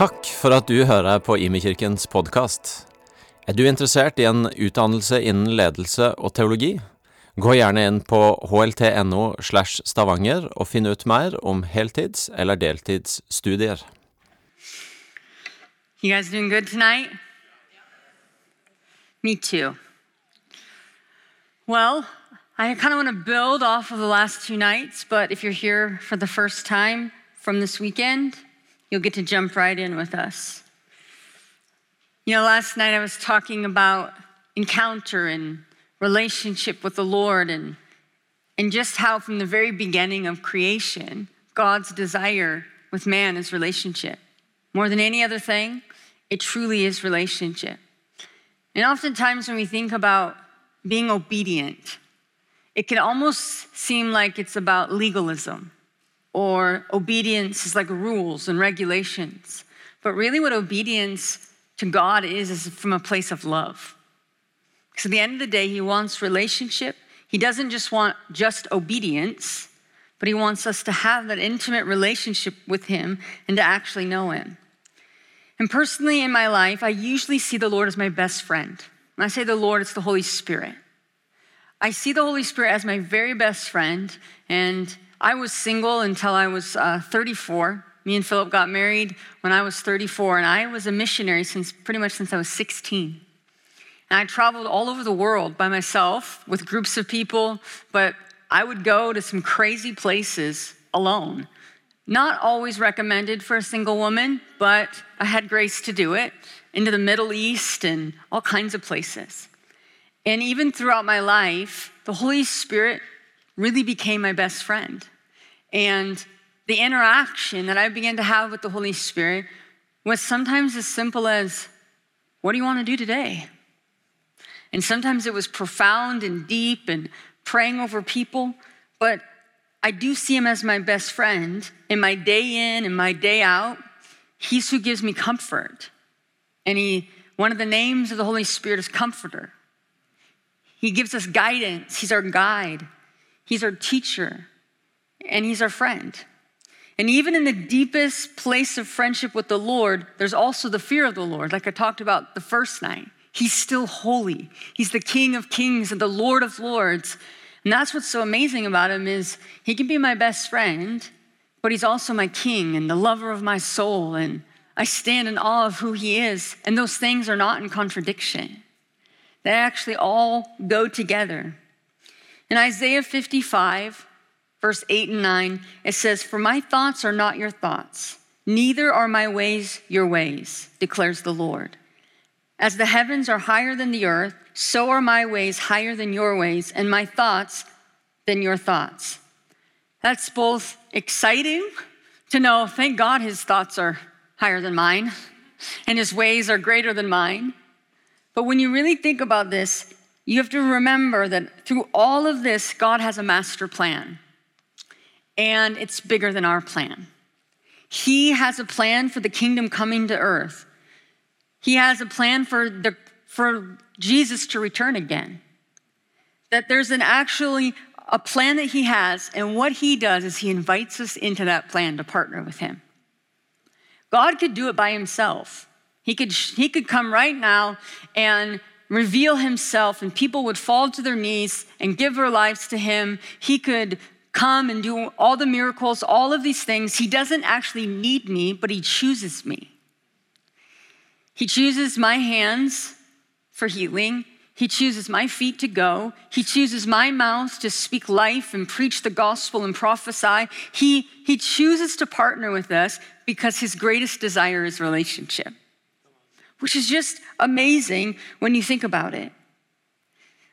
Takk for at du hører på Imekirkens podkast. Er du interessert i en utdannelse innen ledelse og teologi? Gå gjerne inn på hlt.no slash stavanger og finn ut mer om heltids- eller deltidsstudier. You guys doing good tonight? Me too. Well, I kind of want to build off of the last two nights, but if you're here for the first time from this weekend, you'll get to jump right in with us. You know, last night I was talking about encounter and relationship with the Lord and, and just how from the very beginning of creation, God's desire with man is relationship. More than any other thing, it truly is relationship. And oftentimes when we think about being obedient, it can almost seem like it's about legalism or obedience is like rules and regulations. But really, what obedience to God is, is from a place of love. Because at the end of the day, He wants relationship. He doesn't just want just obedience, but He wants us to have that intimate relationship with Him and to actually know Him. And personally, in my life, I usually see the Lord as my best friend. When I say the Lord, it's the Holy Spirit. I see the Holy Spirit as my very best friend, and I was single until I was uh, 34. Me and Philip got married when I was 34, and I was a missionary since pretty much since I was 16. And I traveled all over the world by myself with groups of people, but I would go to some crazy places alone. Not always recommended for a single woman, but I had grace to do it into the Middle East and all kinds of places. And even throughout my life, the Holy Spirit really became my best friend. And the interaction that I began to have with the Holy Spirit was sometimes as simple as, What do you want to do today? And sometimes it was profound and deep and praying over people, but I do see him as my best friend in my day in and my day out. He's who gives me comfort. And he, one of the names of the Holy Spirit is Comforter. He gives us guidance, He's our guide, He's our teacher, and He's our friend. And even in the deepest place of friendship with the Lord, there's also the fear of the Lord, like I talked about the first night. He's still holy. He's the King of kings and the Lord of lords. And that's what's so amazing about him is he can be my best friend, but he's also my king and the lover of my soul. And I stand in awe of who he is. And those things are not in contradiction. They actually all go together. In Isaiah 55, verse 8 and 9, it says, For my thoughts are not your thoughts, neither are my ways your ways, declares the Lord. As the heavens are higher than the earth, so are my ways higher than your ways, and my thoughts than your thoughts. That's both exciting to know, thank God his thoughts are higher than mine, and his ways are greater than mine. But when you really think about this, you have to remember that through all of this, God has a master plan, and it's bigger than our plan. He has a plan for the kingdom coming to earth. He has a plan for, the, for Jesus to return again. That there's an actually a plan that he has, and what he does is he invites us into that plan to partner with him. God could do it by himself. He could, he could come right now and reveal himself, and people would fall to their knees and give their lives to him. He could come and do all the miracles, all of these things. He doesn't actually need me, but he chooses me. He chooses my hands for healing. He chooses my feet to go. He chooses my mouth to speak life and preach the gospel and prophesy. He, he chooses to partner with us because his greatest desire is relationship, which is just amazing when you think about it.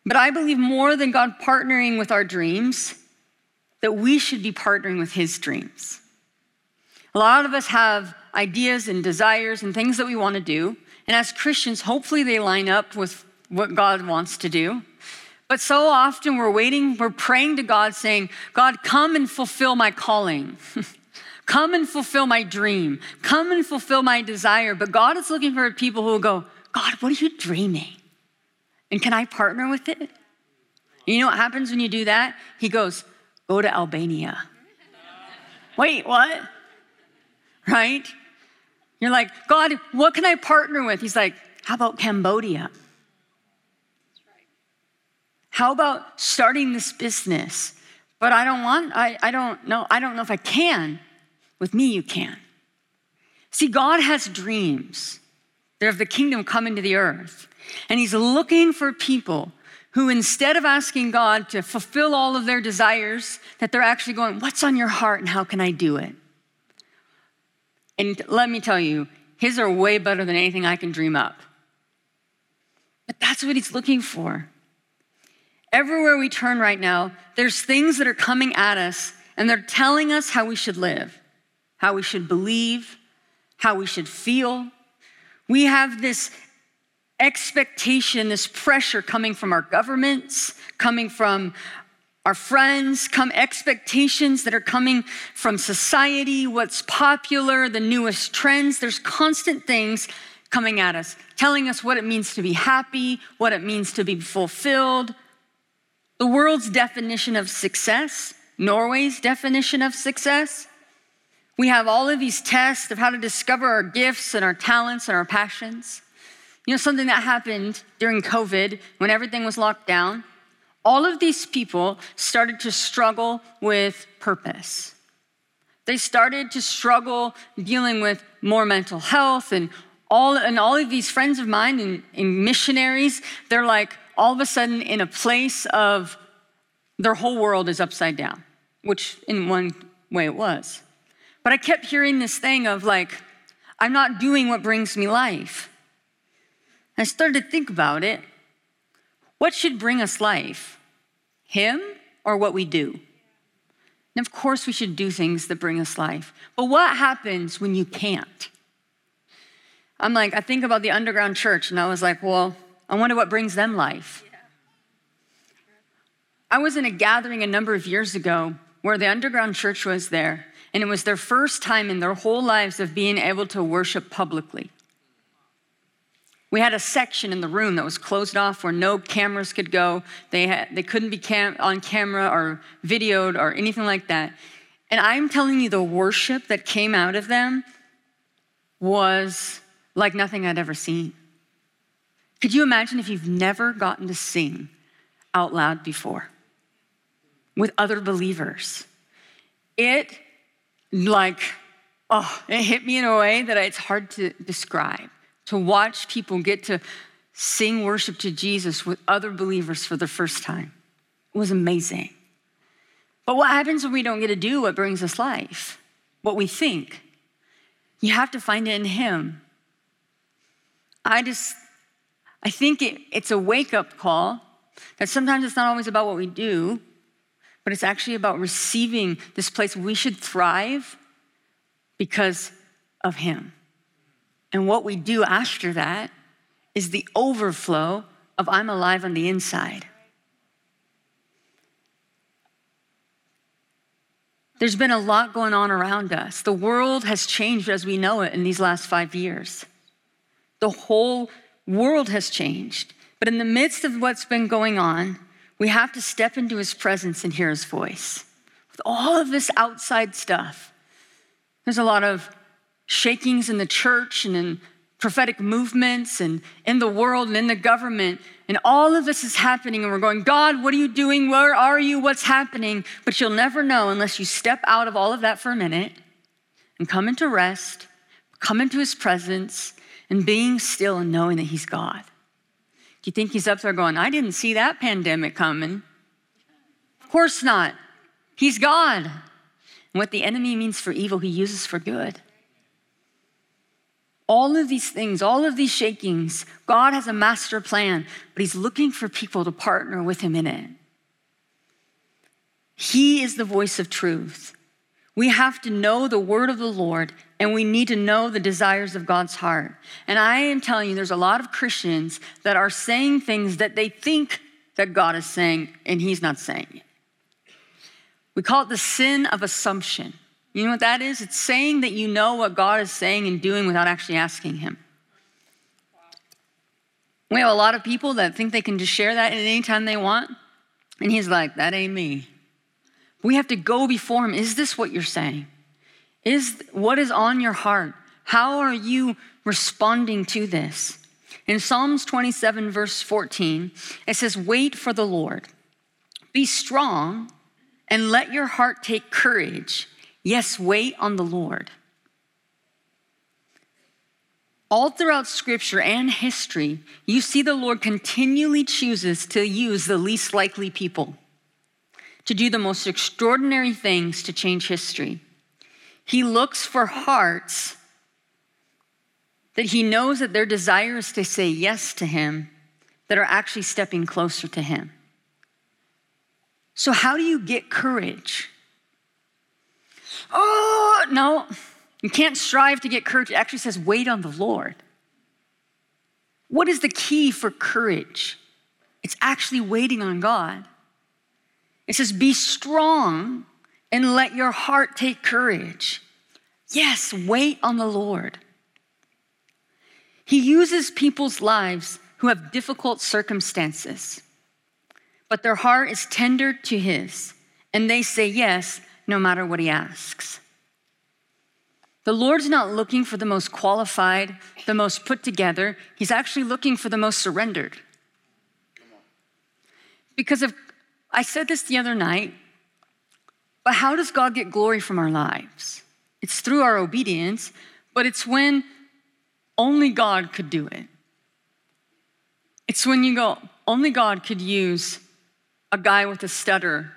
But I believe more than God partnering with our dreams, that we should be partnering with his dreams. A lot of us have ideas and desires and things that we want to do. And as Christians, hopefully they line up with what God wants to do. But so often we're waiting, we're praying to God, saying, God, come and fulfill my calling. come and fulfill my dream. Come and fulfill my desire. But God is looking for people who will go, God, what are you dreaming? And can I partner with it? You know what happens when you do that? He goes, Go to Albania. Wait, what? Right? You're like, God, what can I partner with? He's like, how about Cambodia? How about starting this business? But I don't want, I, I don't know, I don't know if I can. With me, you can. See, God has dreams. They're of the kingdom coming to the earth. And He's looking for people who, instead of asking God to fulfill all of their desires, that they're actually going, What's on your heart and how can I do it? And let me tell you, His are way better than anything I can dream up. But that's what He's looking for. Everywhere we turn right now, there's things that are coming at us and they're telling us how we should live, how we should believe, how we should feel. We have this expectation, this pressure coming from our governments, coming from our friends, come expectations that are coming from society, what's popular, the newest trends. There's constant things coming at us, telling us what it means to be happy, what it means to be fulfilled. The world's definition of success, Norway's definition of success. We have all of these tests of how to discover our gifts and our talents and our passions. You know, something that happened during COVID when everything was locked down? All of these people started to struggle with purpose. They started to struggle dealing with more mental health and all, and all of these friends of mine and, and missionaries, they're like all of a sudden in a place of their whole world is upside down, which in one way it was. But I kept hearing this thing of like, I'm not doing what brings me life. I started to think about it. What should bring us life? Him or what we do? And of course, we should do things that bring us life. But what happens when you can't? I'm like, I think about the underground church, and I was like, well, I wonder what brings them life. I was in a gathering a number of years ago where the underground church was there, and it was their first time in their whole lives of being able to worship publicly. We had a section in the room that was closed off where no cameras could go. They, had, they couldn't be cam- on camera or videoed or anything like that. And I'm telling you, the worship that came out of them was like nothing I'd ever seen. Could you imagine if you've never gotten to sing out loud before with other believers? It, like, oh, it hit me in a way that it's hard to describe to watch people get to sing worship to Jesus with other believers for the first time. It was amazing. But what happens when we don't get to do what brings us life? What we think? You have to find it in Him. I just, I think it, it's a wake up call that sometimes it's not always about what we do, but it's actually about receiving this place we should thrive because of Him. And what we do after that is the overflow of I'm alive on the inside. There's been a lot going on around us. The world has changed as we know it in these last five years. The whole world has changed. But in the midst of what's been going on, we have to step into his presence and hear his voice. With all of this outside stuff, there's a lot of shakings in the church and in prophetic movements and in the world and in the government. And all of this is happening, and we're going, God, what are you doing? Where are you? What's happening? But you'll never know unless you step out of all of that for a minute and come into rest, come into his presence, and being still and knowing that he's God. You think he's up there going, I didn't see that pandemic coming? Of course not. He's God. And what the enemy means for evil, he uses for good. All of these things, all of these shakings, God has a master plan, but He's looking for people to partner with Him in it. He is the voice of truth. We have to know the word of the Lord and we need to know the desires of God's heart. And I am telling you, there's a lot of Christians that are saying things that they think that God is saying and He's not saying it. We call it the sin of assumption. You know what that is? It's saying that you know what God is saying and doing without actually asking Him. We have a lot of people that think they can just share that at any time they want. And He's like, that ain't me. We have to go before Him. Is this what you're saying? Is what is on your heart? How are you responding to this? In Psalms 27, verse 14, it says, Wait for the Lord. Be strong and let your heart take courage. Yes, wait on the Lord. All throughout scripture and history, you see the Lord continually chooses to use the least likely people to do the most extraordinary things to change history. He looks for hearts that he knows that their desire is to say yes to him that are actually stepping closer to him. So, how do you get courage? Oh, no, you can't strive to get courage. It actually says, wait on the Lord. What is the key for courage? It's actually waiting on God. It says, be strong and let your heart take courage. Yes, wait on the Lord. He uses people's lives who have difficult circumstances, but their heart is tender to His, and they say yes no matter what He asks. The Lord's not looking for the most qualified, the most put together. He's actually looking for the most surrendered. Because if I said this the other night, but how does God get glory from our lives? It's through our obedience, but it's when only God could do it. It's when you go, only God could use a guy with a stutter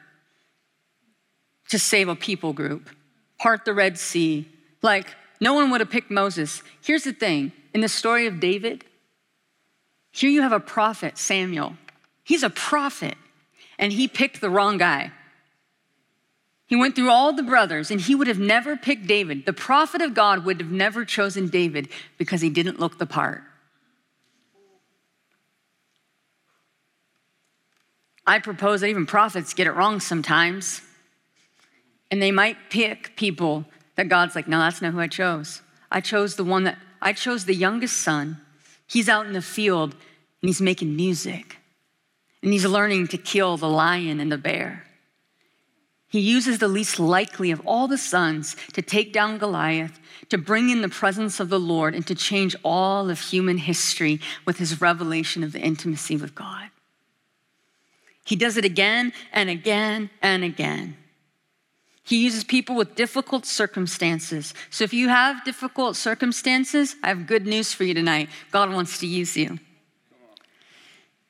to save a people group, part the Red Sea, like, no one would have picked Moses. Here's the thing in the story of David, here you have a prophet, Samuel. He's a prophet, and he picked the wrong guy. He went through all the brothers, and he would have never picked David. The prophet of God would have never chosen David because he didn't look the part. I propose that even prophets get it wrong sometimes. And they might pick people that God's like, no, that's not who I chose. I chose the one that, I chose the youngest son. He's out in the field and he's making music. And he's learning to kill the lion and the bear. He uses the least likely of all the sons to take down Goliath, to bring in the presence of the Lord, and to change all of human history with his revelation of the intimacy with God. He does it again and again and again. He uses people with difficult circumstances. So if you have difficult circumstances, I have good news for you tonight. God wants to use you.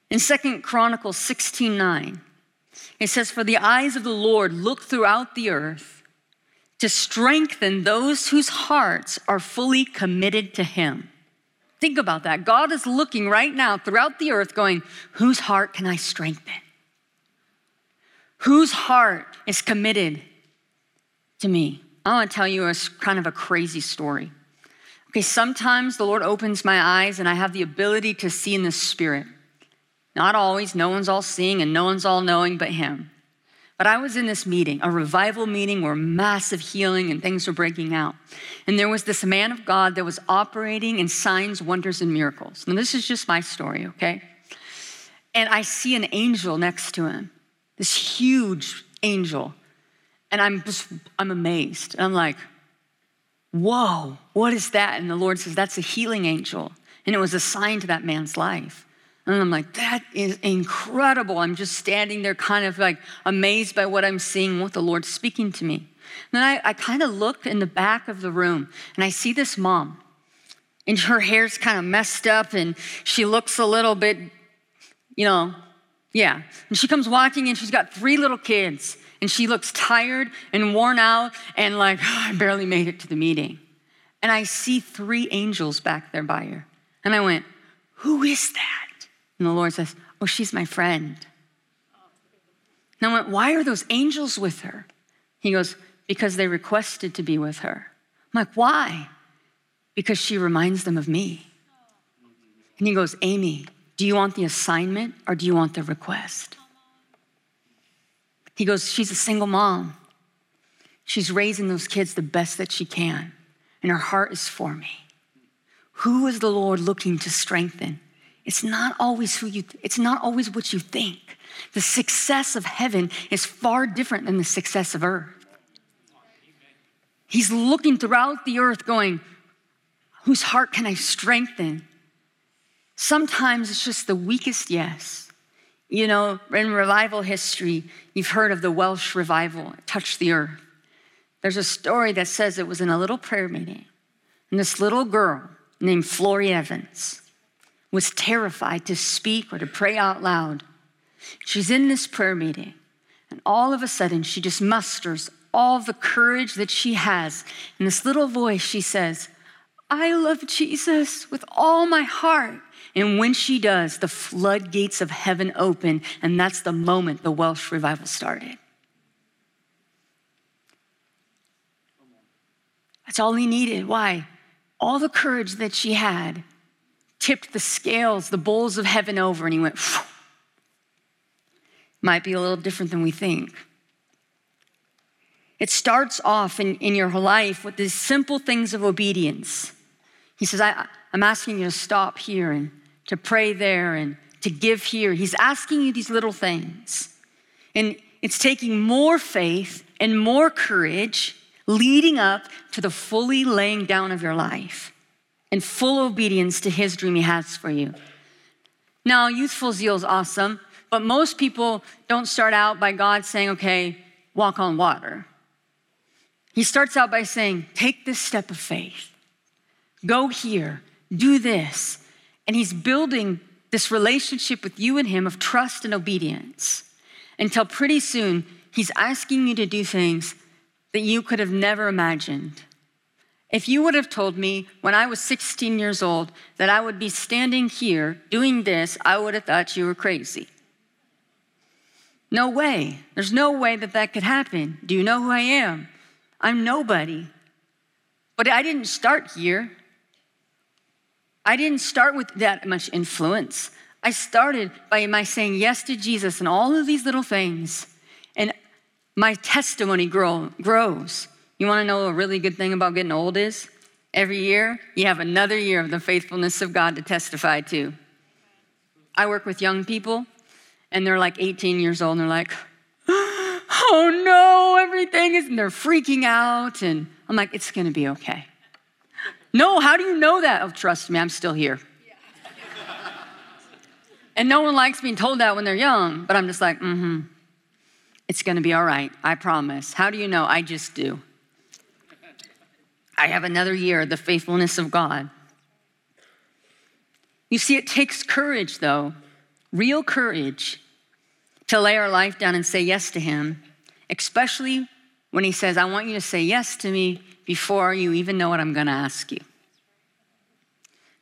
In Second Chronicles 16 9, it says, For the eyes of the Lord look throughout the earth to strengthen those whose hearts are fully committed to Him. Think about that. God is looking right now throughout the earth, going, Whose heart can I strengthen? Whose heart is committed to me. I want to tell you a kind of a crazy story. Okay, sometimes the Lord opens my eyes and I have the ability to see in the spirit. Not always, no one's all seeing and no one's all knowing but Him. But I was in this meeting, a revival meeting where massive healing and things were breaking out. And there was this man of God that was operating in signs, wonders, and miracles. And this is just my story, okay? And I see an angel next to him, this huge angel. And I'm just, I'm amazed. I'm like, whoa, what is that? And the Lord says, that's a healing angel. And it was assigned to that man's life. And I'm like, that is incredible. I'm just standing there, kind of like amazed by what I'm seeing, what the Lord's speaking to me. And then I, I kind of look in the back of the room and I see this mom. And her hair's kind of messed up and she looks a little bit, you know, yeah. And she comes walking in, she's got three little kids and she looks tired and worn out and like, oh, I barely made it to the meeting. And I see three angels back there by her. And I went, Who is that? And the Lord says, Oh, she's my friend. And I went, Why are those angels with her? He goes, Because they requested to be with her. I'm like, Why? Because she reminds them of me. And he goes, Amy, do you want the assignment or do you want the request? He goes, She's a single mom. She's raising those kids the best that she can, and her heart is for me. Who is the Lord looking to strengthen? It's not always who you it's not always what you think. The success of heaven is far different than the success of earth. He's looking throughout the earth going, Whose heart can I strengthen? Sometimes it's just the weakest yes. You know, in revival history, you've heard of the Welsh revival, it touched the earth. There's a story that says it was in a little prayer meeting, and this little girl named Florrie Evans was terrified to speak or to pray out loud. She's in this prayer meeting, and all of a sudden, she just musters all the courage that she has. In this little voice, she says, I love Jesus with all my heart. And when she does, the floodgates of heaven open, and that's the moment the Welsh revival started. That's all he needed. Why? All the courage that she had tipped the scales, the bowls of heaven over, and he went, Phew. might be a little different than we think. It starts off in, in your life with these simple things of obedience. He says, I, I'm asking you to stop here and to pray there and to give here. He's asking you these little things. And it's taking more faith and more courage leading up to the fully laying down of your life and full obedience to his dream he has for you. Now, youthful zeal is awesome, but most people don't start out by God saying, okay, walk on water. He starts out by saying, take this step of faith, go here, do this. And he's building this relationship with you and him of trust and obedience until pretty soon he's asking you to do things that you could have never imagined. If you would have told me when I was 16 years old that I would be standing here doing this, I would have thought you were crazy. No way. There's no way that that could happen. Do you know who I am? I'm nobody. But I didn't start here. I didn't start with that much influence. I started by my saying yes to Jesus and all of these little things. And my testimony grow, grows. You want to know a really good thing about getting old is? Every year, you have another year of the faithfulness of God to testify to. I work with young people, and they're like 18 years old, and they're like, oh no, everything is, and they're freaking out. And I'm like, it's gonna be okay. No, how do you know that? Oh, trust me, I'm still here. and no one likes being told that when they're young, but I'm just like, mm hmm. It's gonna be all right, I promise. How do you know? I just do. I have another year, of the faithfulness of God. You see, it takes courage, though, real courage, to lay our life down and say yes to Him, especially when He says, I want you to say yes to me before you even know what I'm gonna ask you.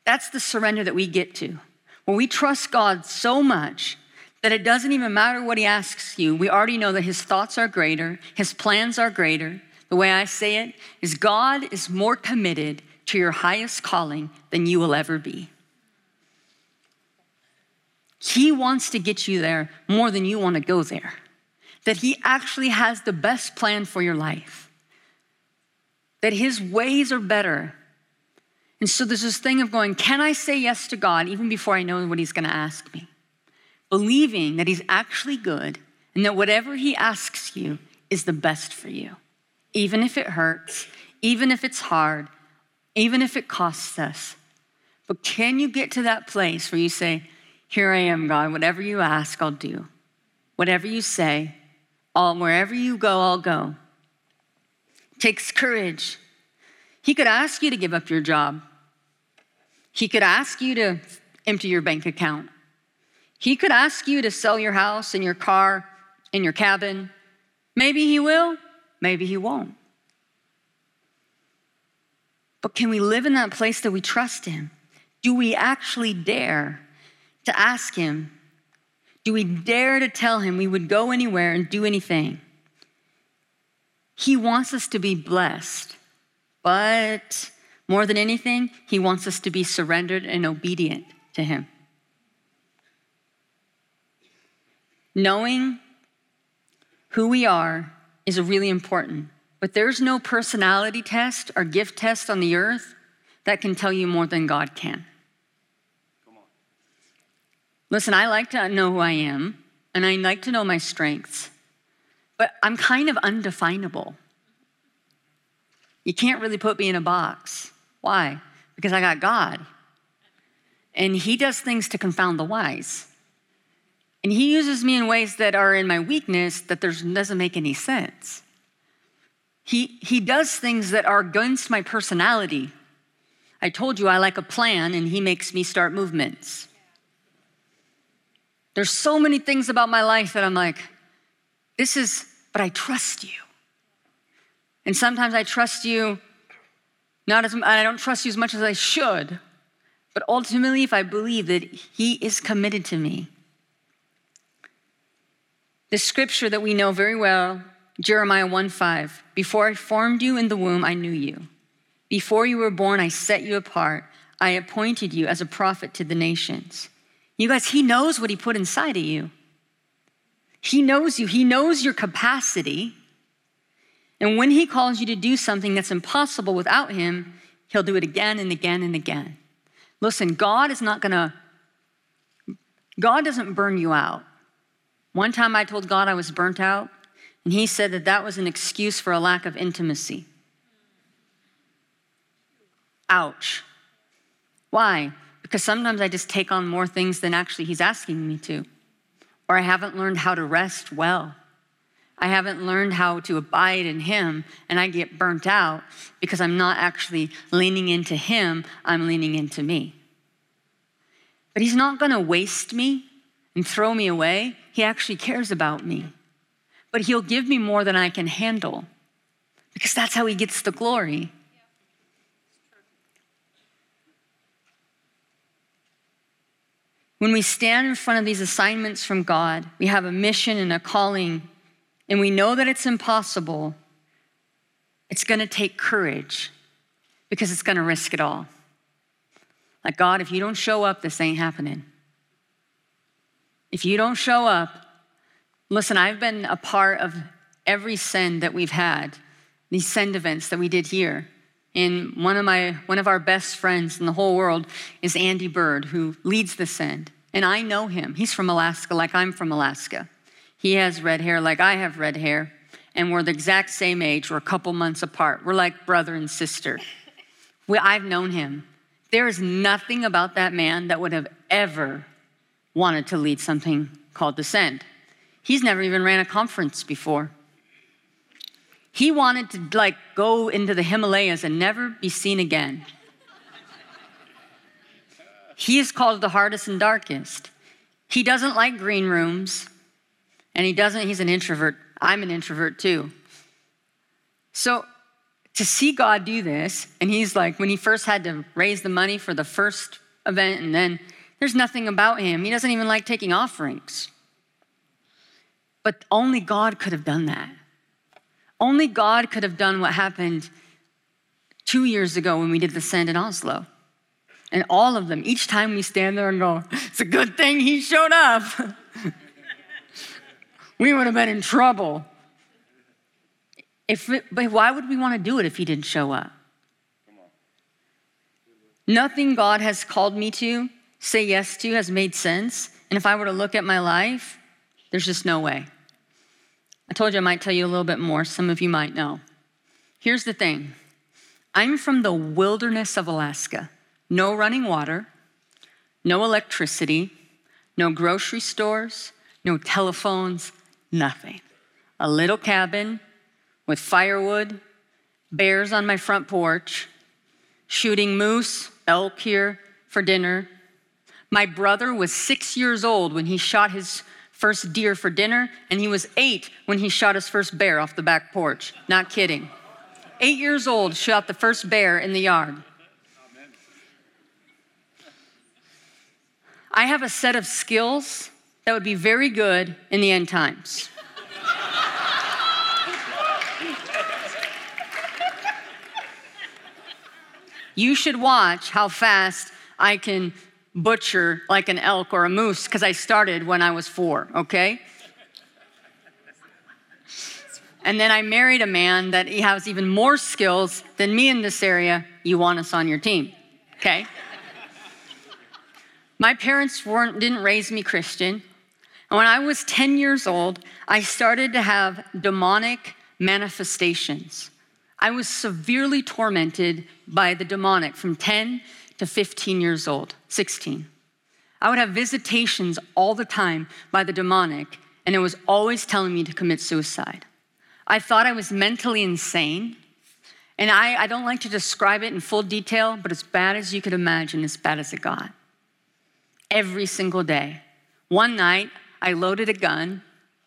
That's the surrender that we get to, when we trust God so much that it doesn't even matter what he asks you. We already know that his thoughts are greater, his plans are greater. The way I say it is God is more committed to your highest calling than you will ever be. He wants to get you there more than you want to go there. That he actually has the best plan for your life. That his ways are better. And so there's this thing of going, can I say yes to God even before I know what he's going to ask me? believing that He's actually good and that whatever He asks you is the best for you, even if it hurts, even if it's hard, even if it costs us. But can you get to that place where you say, Here I am, God, whatever you ask, I'll do. Whatever you say, I'll, wherever you go, I'll go. It takes courage. He could ask you to give up your job. He could ask you to empty your bank account. He could ask you to sell your house and your car and your cabin. Maybe he will, maybe he won't. But can we live in that place that we trust him? Do we actually dare to ask him? Do we dare to tell him we would go anywhere and do anything? He wants us to be blessed, but more than anything, he wants us to be surrendered and obedient to him. Knowing who we are is really important, but there's no personality test or gift test on the earth that can tell you more than God can. Listen, I like to know who I am, and I like to know my strengths, but I'm kind of undefinable. You can't really put me in a box. Why? because I got God. And He does things to confound the wise. And He uses me in ways that are in my weakness that doesn't make any sense. He, he does things that are against my personality. I told you I like a plan, and He makes me start movements. There's so many things about my life that I'm like, this is, but I trust you. And sometimes I trust you, not as I don't trust you as much as I should, but ultimately, if I believe that He is committed to me. The scripture that we know very well, Jeremiah 1 5, before I formed you in the womb, I knew you. Before you were born, I set you apart. I appointed you as a prophet to the nations. You guys, He knows what He put inside of you. He knows you, He knows your capacity. And when He calls you to do something that's impossible without Him, He'll do it again and again and again. Listen, God is not gonna, God doesn't burn you out. One time I told God I was burnt out, and He said that that was an excuse for a lack of intimacy. Ouch. Why? Because sometimes I just take on more things than actually He's asking me to or I haven't learned how to rest well. I haven't learned how to abide in Him, and I get burnt out because I'm not actually leaning into Him, I'm leaning into me. But He's not gonna waste me and throw me away. He actually cares about me. But He'll give me more than I can handle because that's how He gets the glory. When we stand in front of these assignments from God, we have a mission and a calling, and we know that it's impossible. It's going to take courage because it's going to risk it all. Like, God, if you don't show up, this ain't happening. If you don't show up, listen, I've been a part of every send that we've had, these send events that we did here. And one of my one of our best friends in the whole world is Andy Byrd, who leads the send. And I know him. He's from Alaska, like I'm from Alaska. He has red hair, like I have red hair. And we're the exact same age. We're a couple months apart. We're like brother and sister. We, I've known him. There is nothing about that man that would have ever wanted to lead something called the Send. He's never even ran a conference before. He wanted to like go into the Himalayas and never be seen again. he is called the hardest and darkest. He doesn't like green rooms, and he doesn't, he's an introvert. I'm an introvert too. So to see God do this, and he's like, when he first had to raise the money for the first event, and then there's nothing about him. He doesn't even like taking offerings. But only God could have done that. Only God could have done what happened two years ago when we did the send in Oslo. And all of them, each time we stand there and go, it's a good thing he showed up. we would have been in trouble. If it, but why would we want to do it if he didn't show up? Nothing God has called me to, say yes to, has made sense. And if I were to look at my life, there's just no way. I told you I might tell you a little bit more. Some of you might know. Here's the thing I'm from the wilderness of Alaska. No running water, no electricity, no grocery stores, no telephones, nothing. A little cabin with firewood, bears on my front porch, shooting moose, elk here for dinner. My brother was six years old when he shot his first deer for dinner, and he was eight when he shot his first bear off the back porch. Not kidding. Eight years old, shot the first bear in the yard. I have a set of skills that would be very good in the end times. you should watch how fast I can butcher like an elk or a moose because I started when I was four, okay? And then I married a man that he has even more skills than me in this area. You want us on your team, okay? My parents weren't, didn't raise me Christian. And when I was 10 years old, I started to have demonic manifestations. I was severely tormented by the demonic from 10 to 15 years old, 16. I would have visitations all the time by the demonic, and it was always telling me to commit suicide. I thought I was mentally insane. And I, I don't like to describe it in full detail, but as bad as you could imagine, as bad as it got. Every single day. One night, I loaded a gun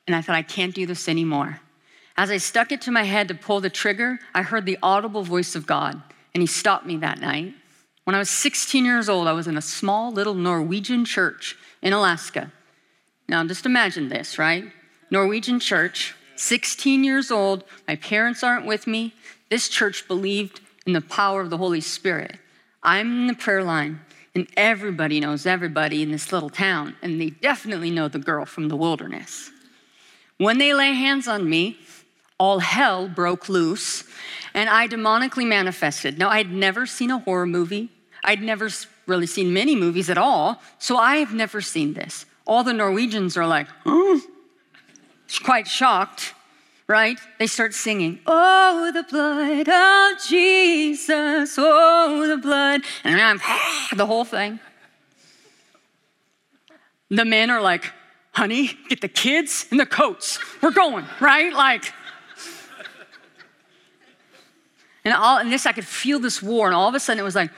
and I thought, I can't do this anymore. As I stuck it to my head to pull the trigger, I heard the audible voice of God, and He stopped me that night. When I was 16 years old, I was in a small little Norwegian church in Alaska. Now, just imagine this, right? Norwegian church, 16 years old, my parents aren't with me. This church believed in the power of the Holy Spirit. I'm in the prayer line, and everybody knows everybody in this little town, and they definitely know the girl from the wilderness. When they lay hands on me, all hell broke loose, and I demonically manifested. Now, I'd never seen a horror movie, I'd never really seen many movies at all, so I've never seen this. All the Norwegians are like, oh, quite shocked, right? They start singing, Oh, the blood of Jesus, oh, the blood. And I'm the whole thing. The men are like, Honey, get the kids and the coats. We're going, right? Like, and all and this, I could feel this war, and all of a sudden it was like,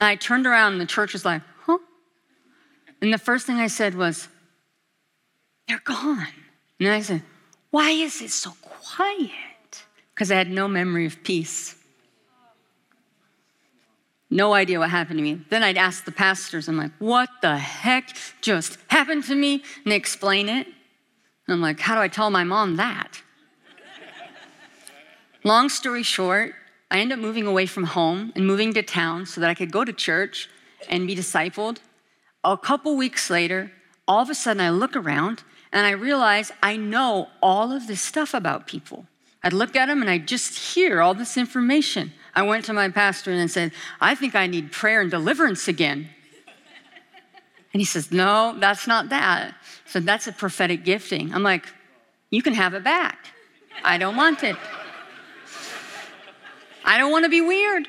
and I turned around and the church was like, huh? And the first thing I said was, they're gone. And I said, why is it so quiet? Because I had no memory of peace. No idea what happened to me. Then I'd ask the pastors, I'm like, what the heck just happened to me? And they explain it. And I'm like, how do I tell my mom that? Long story short, I ended up moving away from home and moving to town so that I could go to church and be discipled. A couple weeks later, all of a sudden I look around and I realize I know all of this stuff about people. I'd look at them and I'd just hear all this information. I went to my pastor and said, I think I need prayer and deliverance again. And he says, No, that's not that. So that's a prophetic gifting. I'm like, You can have it back. I don't want it. I don't want to be weird.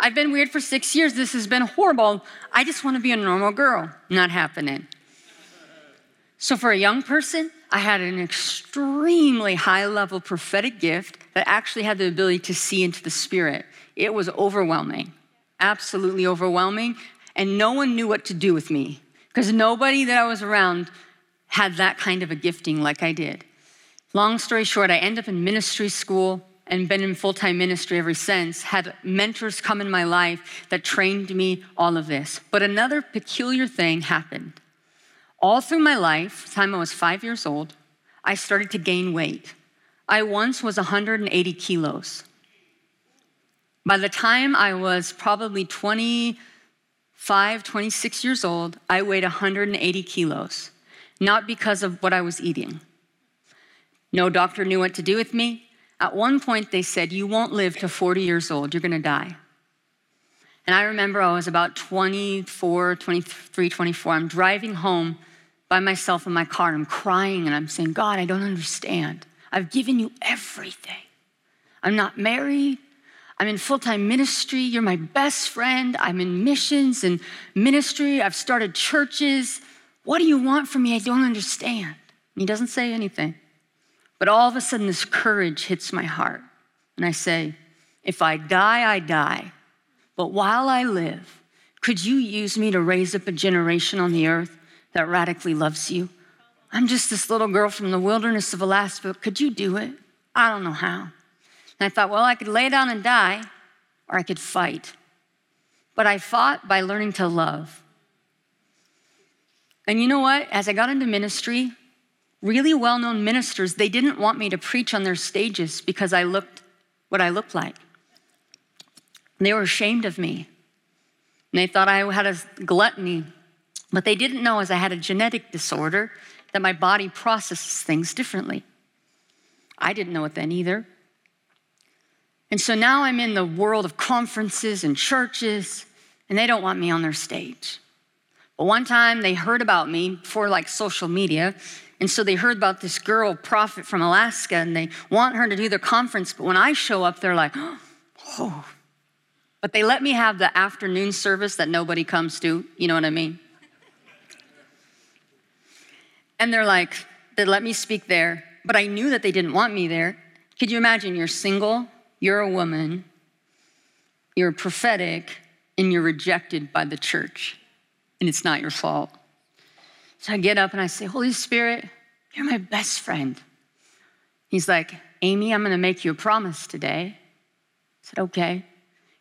I've been weird for six years. This has been horrible. I just want to be a normal girl. Not happening. So, for a young person, I had an extremely high level prophetic gift that actually had the ability to see into the spirit. It was overwhelming, absolutely overwhelming. And no one knew what to do with me because nobody that I was around had that kind of a gifting like I did. Long story short, I ended up in ministry school and been in full time ministry ever since, had mentors come in my life that trained me all of this. But another peculiar thing happened. All through my life, time I was five years old, I started to gain weight. I once was 180 kilos. By the time I was probably 25, 26 years old, I weighed 180 kilos, not because of what I was eating. No doctor knew what to do with me. At one point, they said, You won't live to 40 years old, you're gonna die. And I remember I was about 24, 23, 24. I'm driving home by myself in my car and I'm crying and I'm saying, God, I don't understand. I've given you everything. I'm not married. I'm in full time ministry. You're my best friend. I'm in missions and ministry. I've started churches. What do you want from me? I don't understand. And he doesn't say anything. But all of a sudden, this courage hits my heart. And I say, If I die, I die. But while I live, could you use me to raise up a generation on the earth that radically loves you? I'm just this little girl from the wilderness of Alaska. Could you do it? I don't know how. And I thought, well, I could lay down and die, or I could fight. But I fought by learning to love. And you know what? As I got into ministry, really well known ministers, they didn't want me to preach on their stages because I looked what I looked like. They were ashamed of me. And they thought I had a gluttony. But they didn't know as I had a genetic disorder that my body processes things differently. I didn't know it then either. And so now I'm in the world of conferences and churches, and they don't want me on their stage. But one time they heard about me before like social media, And so they heard about this girl, prophet from Alaska, and they want her to do their conference. But when I show up, they're like, oh. But they let me have the afternoon service that nobody comes to. You know what I mean? And they're like, they let me speak there. But I knew that they didn't want me there. Could you imagine? You're single, you're a woman, you're prophetic, and you're rejected by the church, and it's not your fault. So I get up and I say, Holy Spirit, you're my best friend. He's like, Amy, I'm gonna make you a promise today. I said, okay.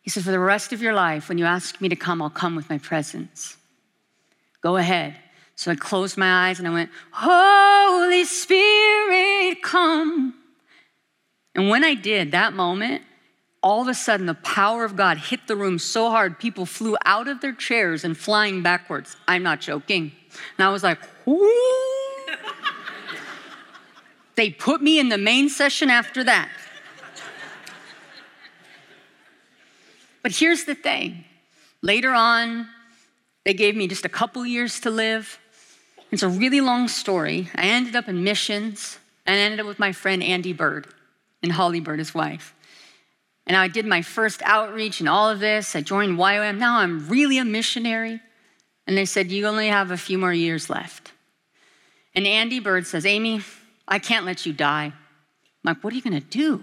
He said, for the rest of your life, when you ask me to come, I'll come with my presence. Go ahead. So I closed my eyes and I went, Holy Spirit, come. And when I did, that moment, all of a sudden the power of God hit the room so hard, people flew out of their chairs and flying backwards. I'm not joking. And I was like, they put me in the main session after that. But here's the thing later on, they gave me just a couple years to live. It's a really long story. I ended up in missions and I ended up with my friend Andy Byrd and Holly Byrd, his wife. And I did my first outreach and all of this. I joined YWAM. Now I'm really a missionary. And they said, You only have a few more years left. And Andy Byrd says, Amy, I can't let you die. I'm like, What are you going to do?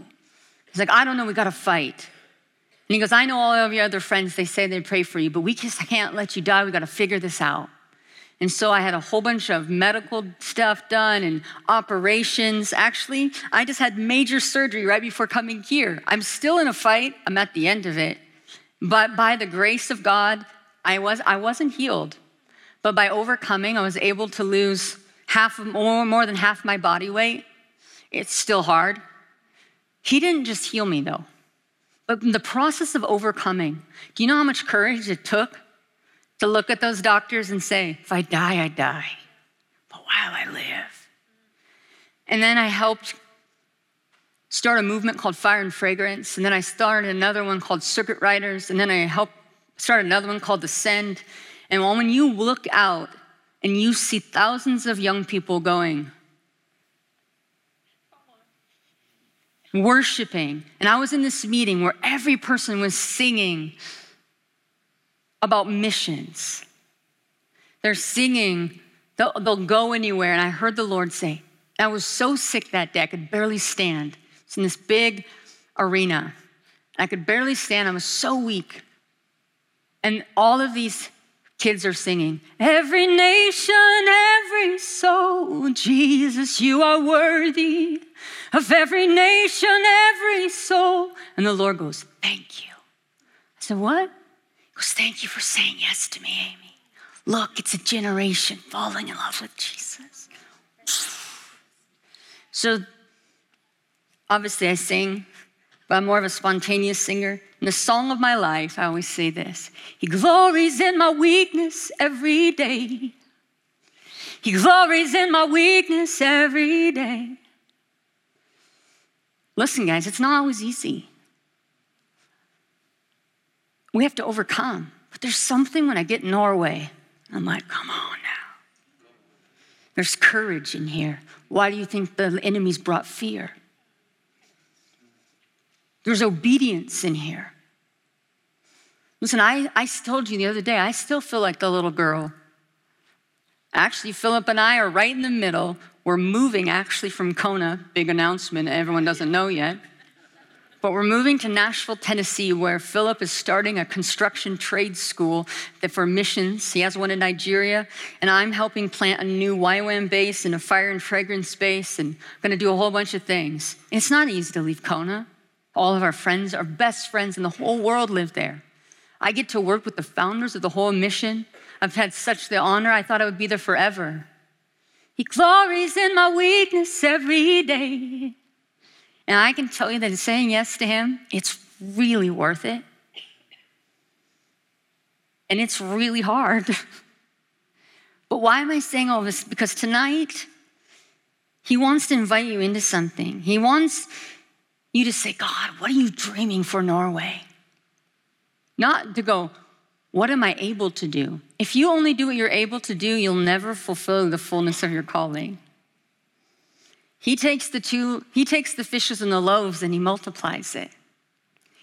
He's like, I don't know. We got to fight. And he goes, I know all of your other friends, they say they pray for you, but we just can't let you die. We got to figure this out. And so I had a whole bunch of medical stuff done and operations. Actually, I just had major surgery right before coming here. I'm still in a fight. I'm at the end of it. But by the grace of God, I, was, I wasn't healed. But by overcoming, I was able to lose half, more, more than half my body weight. It's still hard. He didn't just heal me though. But the process of overcoming, do you know how much courage it took to look at those doctors and say, if I die, I die. But while I live. And then I helped start a movement called Fire and Fragrance. And then I started another one called Circuit Riders. And then I helped start another one called Ascend. And when you look out and you see thousands of young people going, worshiping, and I was in this meeting where every person was singing about missions. They're singing, they'll, they'll go anywhere. And I heard the Lord say, I was so sick that day, I could barely stand. It's in this big arena. I could barely stand, I was so weak. And all of these kids are singing, Every nation, every soul, Jesus, you are worthy of every nation, every soul. And the Lord goes, Thank you. I said, What? He goes, Thank you for saying yes to me, Amy. Look, it's a generation falling in love with Jesus. So, obviously, I sing, but I'm more of a spontaneous singer. In the song of my life, I always say this He glories in my weakness every day. He glories in my weakness every day. Listen, guys, it's not always easy we have to overcome. But there's something when I get in Norway, I'm like, come on now. There's courage in here. Why do you think the enemies brought fear? There's obedience in here. Listen, I, I told you the other day, I still feel like the little girl. Actually, Philip and I are right in the middle. We're moving actually from Kona, big announcement everyone doesn't know yet. But we're moving to Nashville, Tennessee, where Philip is starting a construction trade school for missions. He has one in Nigeria, and I'm helping plant a new YWAM base and a fire and fragrance base, and going to do a whole bunch of things. It's not easy to leave Kona. All of our friends, our best friends in the whole world live there. I get to work with the founders of the whole mission. I've had such the honor, I thought I would be there forever. He glories in my weakness every day. And I can tell you that saying yes to Him, it's really worth it. And it's really hard. but why am I saying all this? Because tonight, He wants to invite you into something. He wants you to say, God, what are you dreaming for Norway? Not to go, what am I able to do? If you only do what you're able to do, you'll never fulfill the fullness of your calling. He takes the two, he takes the fishes and the loaves and he multiplies it.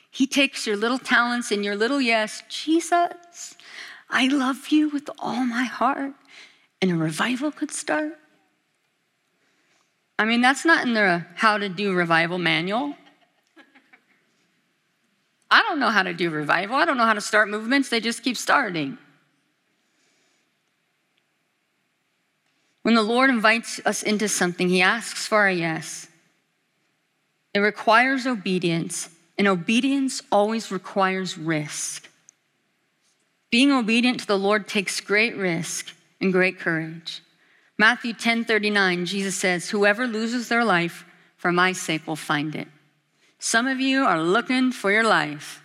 He takes your little talents and your little yes, Jesus, I love you with all my heart. And a revival could start. I mean, that's not in the how to do revival manual. I don't know how to do revival. I don't know how to start movements. They just keep starting. When the Lord invites us into something, He asks for a yes. It requires obedience, and obedience always requires risk. Being obedient to the Lord takes great risk and great courage. Matthew 10:39, Jesus says, Whoever loses their life for my sake will find it. Some of you are looking for your life.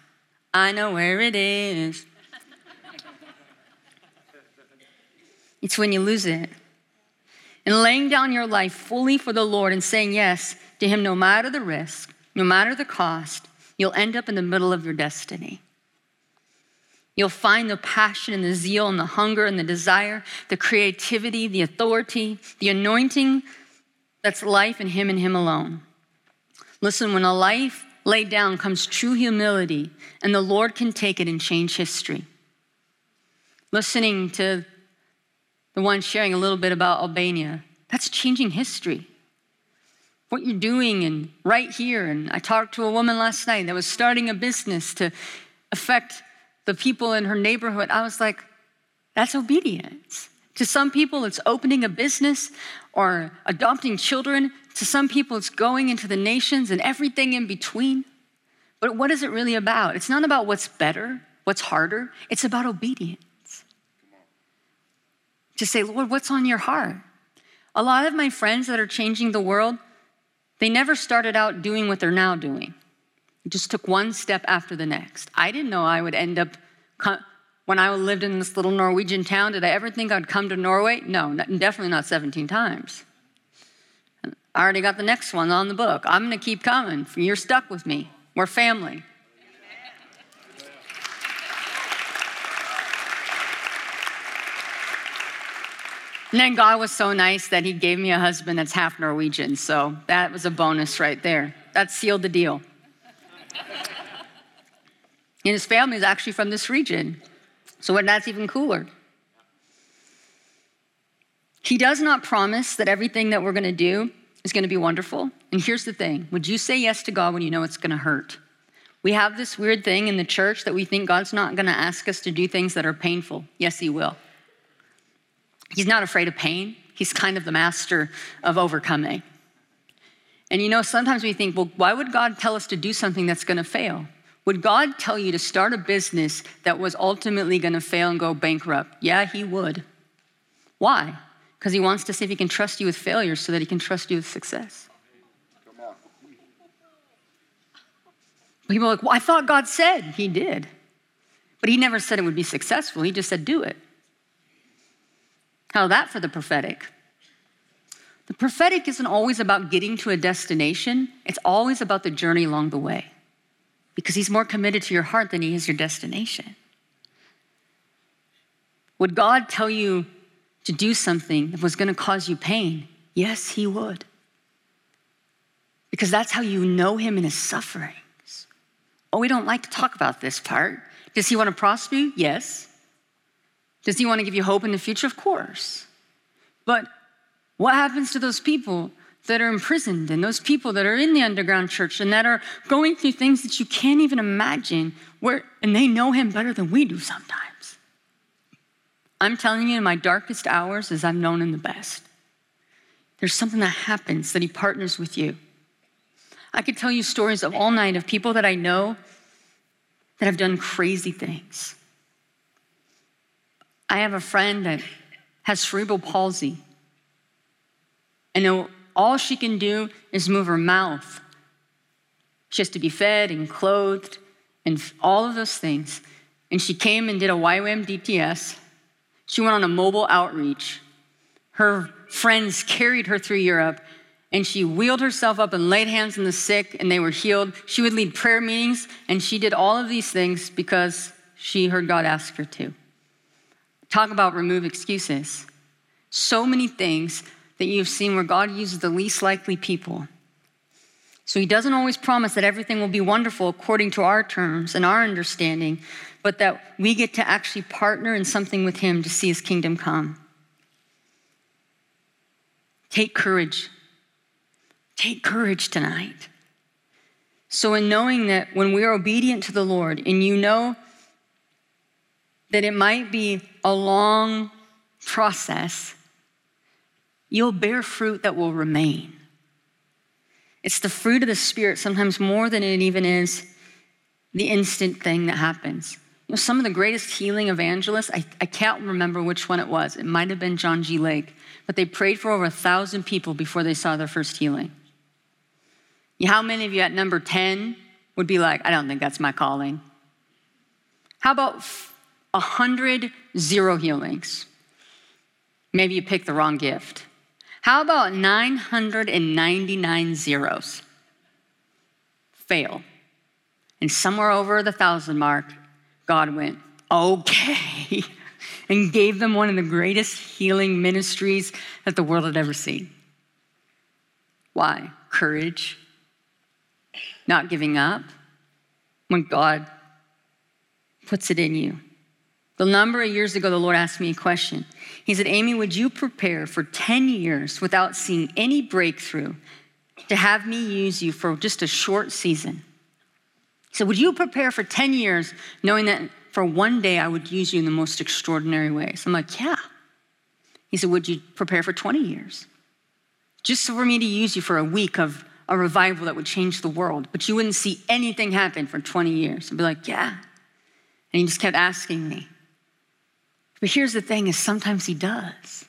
I know where it is. it's when you lose it and laying down your life fully for the Lord and saying yes to Him no matter the risk, no matter the cost, you'll end up in the middle of your destiny. You'll find the passion and the zeal and the hunger and the desire, the creativity, the authority, the anointing that's life in Him and Him alone. Listen, when a life laid down comes true humility, and the Lord can take it and change history. Listening to the one sharing a little bit about Albania. That's changing history. What you're doing and right here. And I talked to a woman last night that was starting a business to affect the people in her neighborhood. I was like, that's obedience. To some people, it's opening a business or adopting children. To some people, it's going into the nations and everything in between. But what is it really about? It's not about what's better, what's harder, it's about obedience to say, Lord, what's on your heart? A lot of my friends that are changing the world, they never started out doing what they're now doing. Just took one step after the next. I didn't know I would end up, when I lived in this little Norwegian town, did I ever think I'd come to Norway? No, definitely not 17 times. I already got the next one on the book. I'm going to keep coming. You're stuck with me. We're family. And then God was so nice that He gave me a husband that's half Norwegian. So that was a bonus right there. That sealed the deal. And his family is actually from this region. So that's even cooler. He does not promise that everything that we're going to do is going to be wonderful. And here's the thing Would you say yes to God when you know it's going to hurt? We have this weird thing in the church that we think God's not going to ask us to do things that are painful. Yes, He will. He's not afraid of pain. He's kind of the master of overcoming. And you know, sometimes we think, well, why would God tell us to do something that's going to fail? Would God tell you to start a business that was ultimately going to fail and go bankrupt? Yeah, He would. Why? Because He wants to see if He can trust you with failure so that He can trust you with success. People are like, well, I thought God said He did. But He never said it would be successful. He just said, do it. How that for the prophetic? The prophetic isn't always about getting to a destination, it's always about the journey along the way. Because he's more committed to your heart than he is your destination. Would God tell you to do something that was going to cause you pain? Yes, he would. Because that's how you know him in his sufferings. Oh, we don't like to talk about this part. Does he want to prosper you? Yes. Does he want to give you hope in the future? Of course. But what happens to those people that are imprisoned and those people that are in the underground church and that are going through things that you can't even imagine where and they know him better than we do sometimes. I'm telling you in my darkest hours as I've known him the best. There's something that happens that he partners with you. I could tell you stories of all night of people that I know that have done crazy things. I have a friend that has cerebral palsy. And all she can do is move her mouth. She has to be fed and clothed and all of those things. And she came and did a YWAM DTS. She went on a mobile outreach. Her friends carried her through Europe and she wheeled herself up and laid hands on the sick and they were healed. She would lead prayer meetings and she did all of these things because she heard God ask her to. Talk about remove excuses. So many things that you've seen where God uses the least likely people. So he doesn't always promise that everything will be wonderful according to our terms and our understanding, but that we get to actually partner in something with him to see his kingdom come. Take courage. Take courage tonight. So, in knowing that when we are obedient to the Lord, and you know that it might be a long process, you'll bear fruit that will remain. It's the fruit of the Spirit, sometimes more than it even is the instant thing that happens. You know, some of the greatest healing evangelists, I, I can't remember which one it was. It might have been John G. Lake, but they prayed for over a thousand people before they saw their first healing. How many of you at number 10 would be like, I don't think that's my calling? How about 100 zero healings? Maybe you picked the wrong gift. How about 999 zeros? Fail. And somewhere over the thousand mark, God went, okay, and gave them one of the greatest healing ministries that the world had ever seen. Why? Courage, not giving up when God puts it in you. The number of years ago, the Lord asked me a question. He said, Amy, would you prepare for 10 years without seeing any breakthrough to have me use you for just a short season? So, would you prepare for 10 years knowing that for one day I would use you in the most extraordinary ways? I'm like, yeah. He said, Would you prepare for 20 years? Just for me to use you for a week of a revival that would change the world, but you wouldn't see anything happen for 20 years. I'd be like, yeah. And he just kept asking me. But here's the thing is sometimes he does.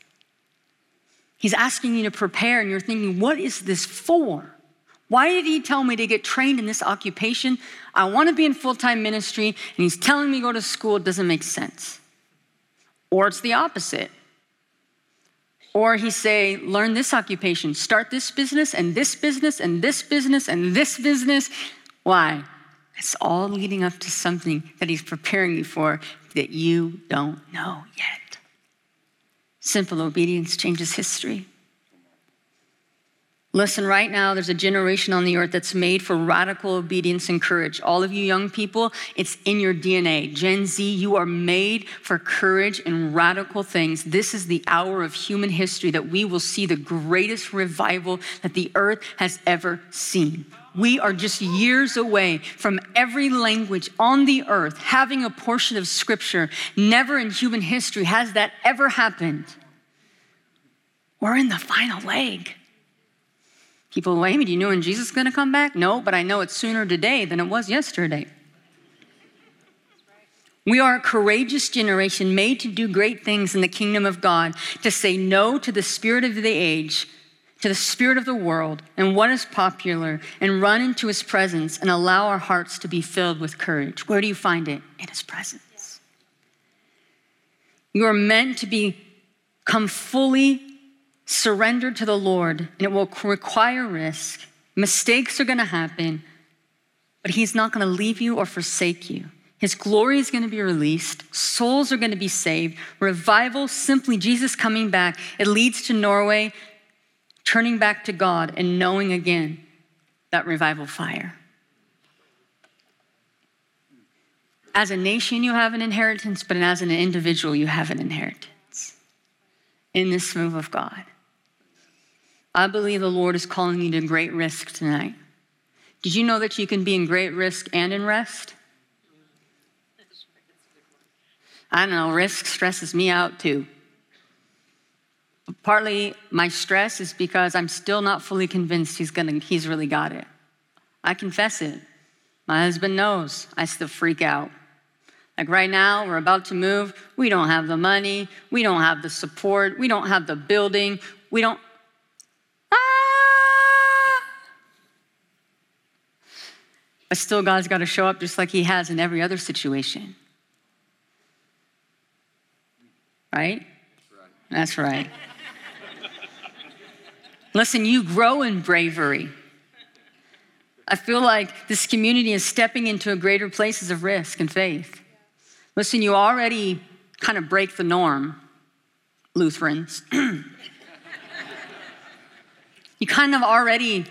He's asking you to prepare and you're thinking, what is this for? Why did he tell me to get trained in this occupation? I want to be in full-time ministry and he's telling me to go to school. It doesn't make sense. Or it's the opposite. Or he say, learn this occupation, start this business and this business and this business and this business. Why? It's all leading up to something that he's preparing you for that you don't know yet. Simple obedience changes history. Listen, right now, there's a generation on the earth that's made for radical obedience and courage. All of you young people, it's in your DNA. Gen Z, you are made for courage and radical things. This is the hour of human history that we will see the greatest revival that the earth has ever seen. We are just years away from every language on the earth having a portion of scripture. Never in human history has that ever happened. We're in the final leg. People, Amy, do you know when Jesus is going to come back? No, but I know it's sooner today than it was yesterday. We are a courageous generation made to do great things in the kingdom of God, to say no to the spirit of the age, to the spirit of the world, and what is popular, and run into his presence and allow our hearts to be filled with courage. Where do you find it? In his presence. You are meant to become fully surrendered to the Lord, and it will require risk. Mistakes are going to happen, but He's not going to leave you or forsake you. His glory is going to be released. Souls are going to be saved. Revival, simply Jesus coming back. It leads to Norway turning back to God and knowing again that revival fire. As a nation, you have an inheritance, but as an individual, you have an inheritance in this move of God. I believe the Lord is calling you to great risk tonight. Did you know that you can be in great risk and in rest? I don't know, risk stresses me out too. Partly my stress is because I'm still not fully convinced he's gonna he's really got it. I confess it. My husband knows I still freak out. Like right now, we're about to move. We don't have the money. We don't have the support. We don't have the building. We don't Ah! But still, God's got to show up just like He has in every other situation. Right? That's right. Listen, you grow in bravery. I feel like this community is stepping into a greater places of risk and faith. Listen, you already kind of break the norm, Lutherans. You kind of already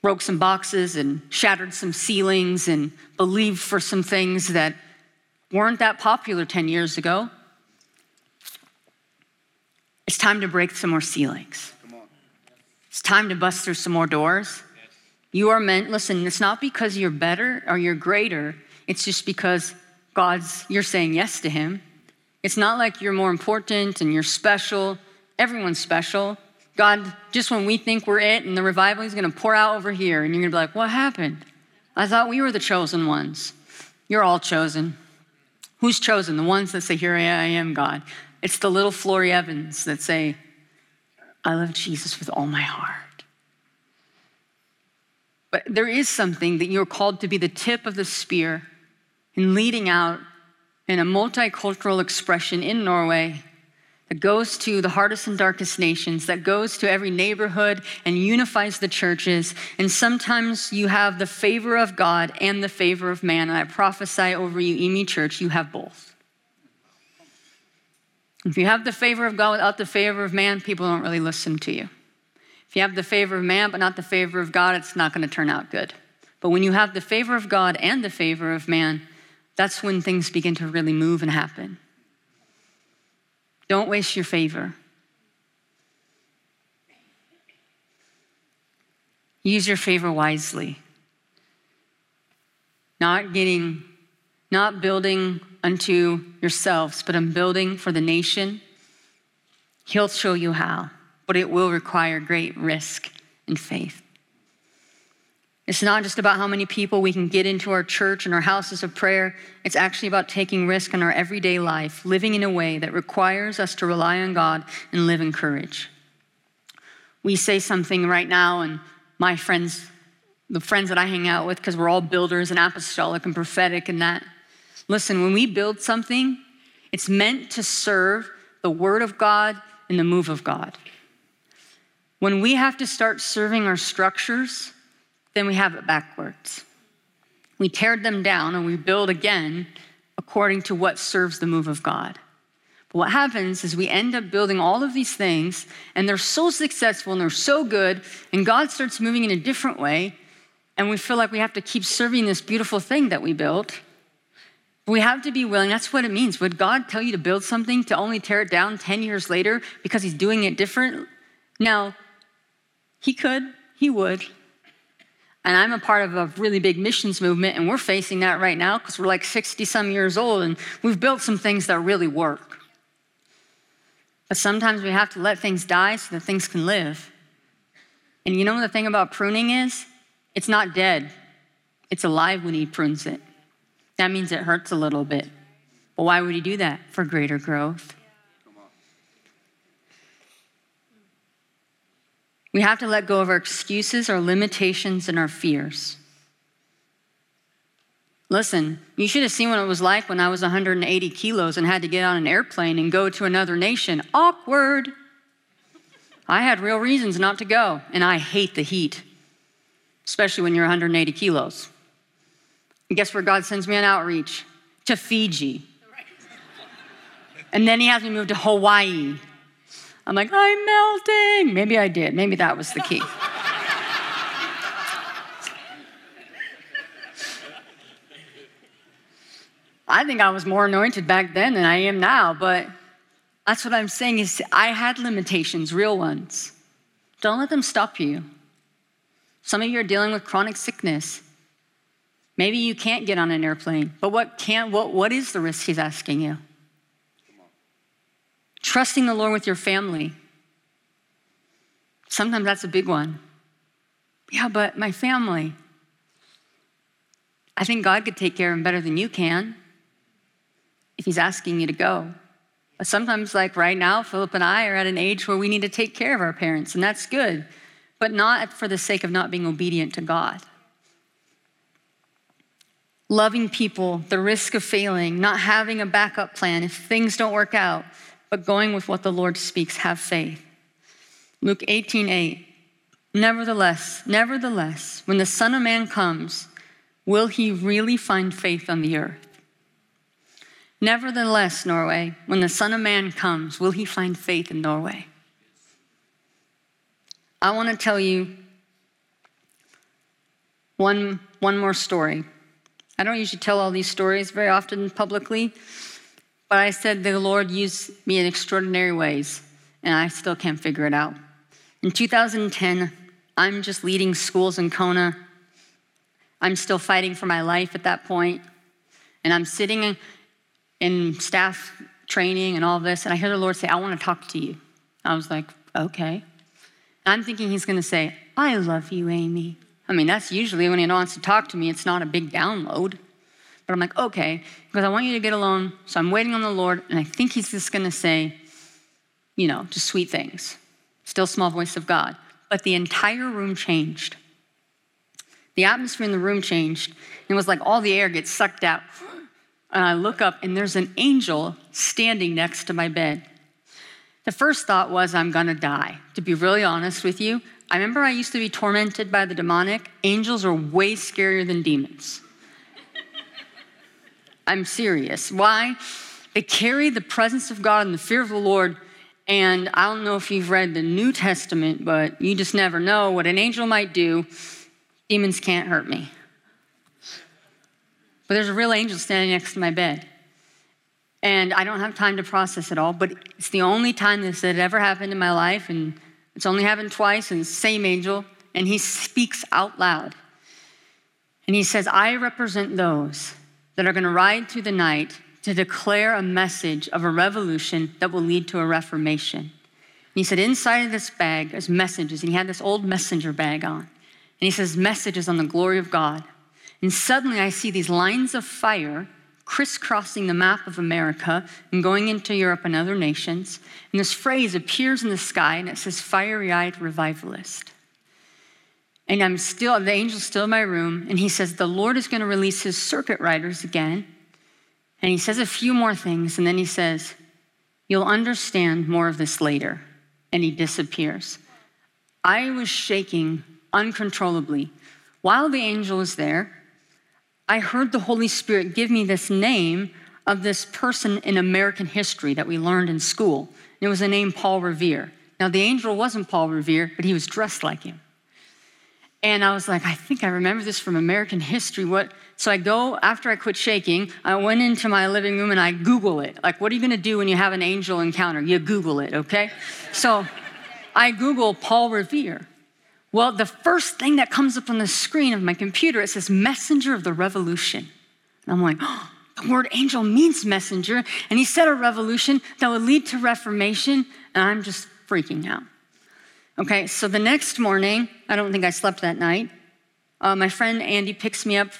broke some boxes and shattered some ceilings and believed for some things that weren't that popular 10 years ago. It's time to break some more ceilings. It's time to bust through some more doors. You are meant, listen, it's not because you're better or you're greater, it's just because God's, you're saying yes to Him. It's not like you're more important and you're special. Everyone's special. God, just when we think we're it and the revival is going to pour out over here, and you're going to be like, what happened? I thought we were the chosen ones. You're all chosen. Who's chosen? The ones that say, Here I am, God. It's the little Florrie Evans that say, I love Jesus with all my heart. But there is something that you're called to be the tip of the spear in leading out in a multicultural expression in Norway that goes to the hardest and darkest nations, that goes to every neighborhood and unifies the churches. And sometimes you have the favor of God and the favor of man. And I prophesy over you, IMI Church, you have both. If you have the favor of God without the favor of man, people don't really listen to you. If you have the favor of man but not the favor of God, it's not going to turn out good. But when you have the favor of God and the favor of man, that's when things begin to really move and happen. Don't waste your favor. Use your favor wisely. Not getting, not building unto yourselves, but I'm building for the nation. He'll show you how, but it will require great risk and faith. It's not just about how many people we can get into our church and our houses of prayer. It's actually about taking risk in our everyday life, living in a way that requires us to rely on God and live in courage. We say something right now, and my friends, the friends that I hang out with, because we're all builders and apostolic and prophetic and that. Listen, when we build something, it's meant to serve the Word of God and the move of God. When we have to start serving our structures, then we have it backwards. We tear them down and we build again according to what serves the move of God. But what happens is we end up building all of these things and they're so successful and they're so good, and God starts moving in a different way, and we feel like we have to keep serving this beautiful thing that we built. We have to be willing, that's what it means. Would God tell you to build something to only tear it down 10 years later because He's doing it different? Now, He could, He would. And I'm a part of a really big missions movement, and we're facing that right now because we're like 60 some years old and we've built some things that really work. But sometimes we have to let things die so that things can live. And you know the thing about pruning is? It's not dead, it's alive when he prunes it. That means it hurts a little bit. But why would he do that? For greater growth. We have to let go of our excuses, our limitations, and our fears. Listen, you should have seen what it was like when I was 180 kilos and had to get on an airplane and go to another nation. Awkward. I had real reasons not to go, and I hate the heat, especially when you're 180 kilos. And guess where God sends me on outreach? To Fiji. And then he has me move to Hawaii. I'm like, I'm melting. Maybe I did. Maybe that was the key. I think I was more anointed back then than I am now, but that's what I'm saying is I had limitations, real ones. Don't let them stop you. Some of you are dealing with chronic sickness. Maybe you can't get on an airplane, but what can what what is the risk he's asking you? Trusting the Lord with your family. Sometimes that's a big one. Yeah, but my family. I think God could take care of them better than you can if He's asking you to go. But sometimes, like right now, Philip and I are at an age where we need to take care of our parents, and that's good, but not for the sake of not being obedient to God. Loving people, the risk of failing, not having a backup plan if things don't work out, but going with what the Lord speaks, have faith. Luke 18 8. Nevertheless, nevertheless, when the Son of Man comes, will he really find faith on the earth? Nevertheless, Norway, when the Son of Man comes, will he find faith in Norway? I want to tell you one, one more story. I don't usually tell all these stories very often publicly, but I said the Lord used me in extraordinary ways, and I still can't figure it out. In 2010, I'm just leading schools in Kona. I'm still fighting for my life at that point, and I'm sitting in staff training and all this, and I hear the Lord say, I want to talk to you. I was like, okay. I'm thinking he's going to say, I love you, Amy. I mean, that's usually when he wants to talk to me, it's not a big download. But I'm like, okay, because I want you to get alone. So I'm waiting on the Lord, and I think he's just going to say, you know, just sweet things. Still small voice of God. But the entire room changed. The atmosphere in the room changed. And it was like all the air gets sucked out. And I look up, and there's an angel standing next to my bed. The first thought was, I'm gonna die. To be really honest with you, I remember I used to be tormented by the demonic. Angels are way scarier than demons. I'm serious. Why? They carry the presence of God and the fear of the Lord. And I don't know if you've read the New Testament, but you just never know what an angel might do. Demons can't hurt me. But there's a real angel standing next to my bed. And I don't have time to process it all, but it's the only time this had ever happened in my life. And it's only happened twice, and same angel. And he speaks out loud. And he says, I represent those that are going to ride through the night to declare a message of a revolution that will lead to a reformation. And he said, Inside of this bag is messages. And he had this old messenger bag on. And he says, Messages on the glory of God. And suddenly I see these lines of fire crisscrossing the map of America and going into Europe and other nations. And this phrase appears in the sky and it says, Fiery eyed revivalist. And I'm still, the angel's still in my room, and he says, The Lord is going to release his circuit riders again. And he says a few more things, and then he says, You'll understand more of this later. And he disappears. I was shaking uncontrollably. While the angel was there, I heard the Holy Spirit give me this name of this person in American history that we learned in school. It was a name Paul Revere. Now, the angel wasn't Paul Revere, but he was dressed like him. And I was like, I think I remember this from American history. What? So I go, after I quit shaking, I went into my living room and I Google it. Like, what are you going to do when you have an angel encounter? You Google it, okay? So I Google Paul Revere. Well, the first thing that comes up on the screen of my computer, it says messenger of the revolution. And I'm like, oh, the word angel means messenger. And he said a revolution that would lead to reformation. And I'm just freaking out. Okay, so the next morning, I don't think I slept that night. Uh, my friend Andy picks me up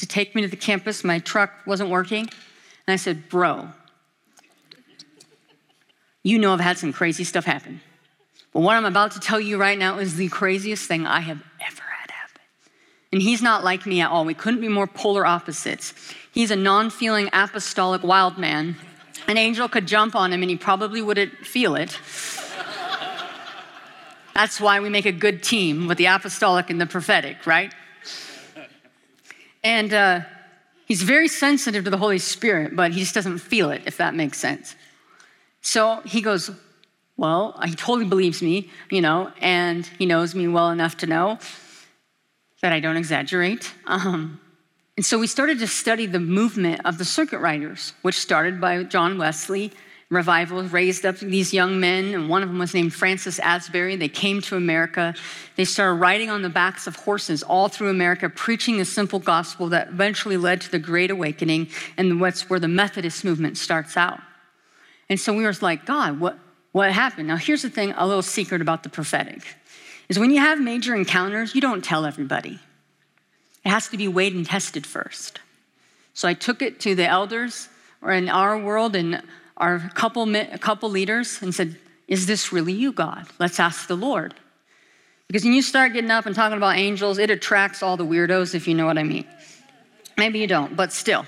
to take me to the campus. My truck wasn't working. And I said, Bro, you know I've had some crazy stuff happen. But what I'm about to tell you right now is the craziest thing I have ever had happen. And he's not like me at all. We couldn't be more polar opposites. He's a non feeling apostolic wild man. An angel could jump on him and he probably wouldn't feel it. That's why we make a good team with the apostolic and the prophetic, right? And uh, he's very sensitive to the Holy Spirit, but he just doesn't feel it, if that makes sense. So he goes, well, he totally believes me, you know, and he knows me well enough to know that I don't exaggerate. Um, and so we started to study the movement of the circuit riders, which started by John Wesley. Revival raised up these young men, and one of them was named Francis Asbury. They came to America. They started riding on the backs of horses all through America, preaching the simple gospel that eventually led to the Great Awakening, and what's where the Methodist movement starts out. And so we were like, God, what, what happened. Now, here's the thing a little secret about the prophetic is when you have major encounters, you don't tell everybody. It has to be weighed and tested first. So I took it to the elders or in our world and our couple, couple leaders and said, Is this really you, God? Let's ask the Lord. Because when you start getting up and talking about angels, it attracts all the weirdos, if you know what I mean. Maybe you don't, but still.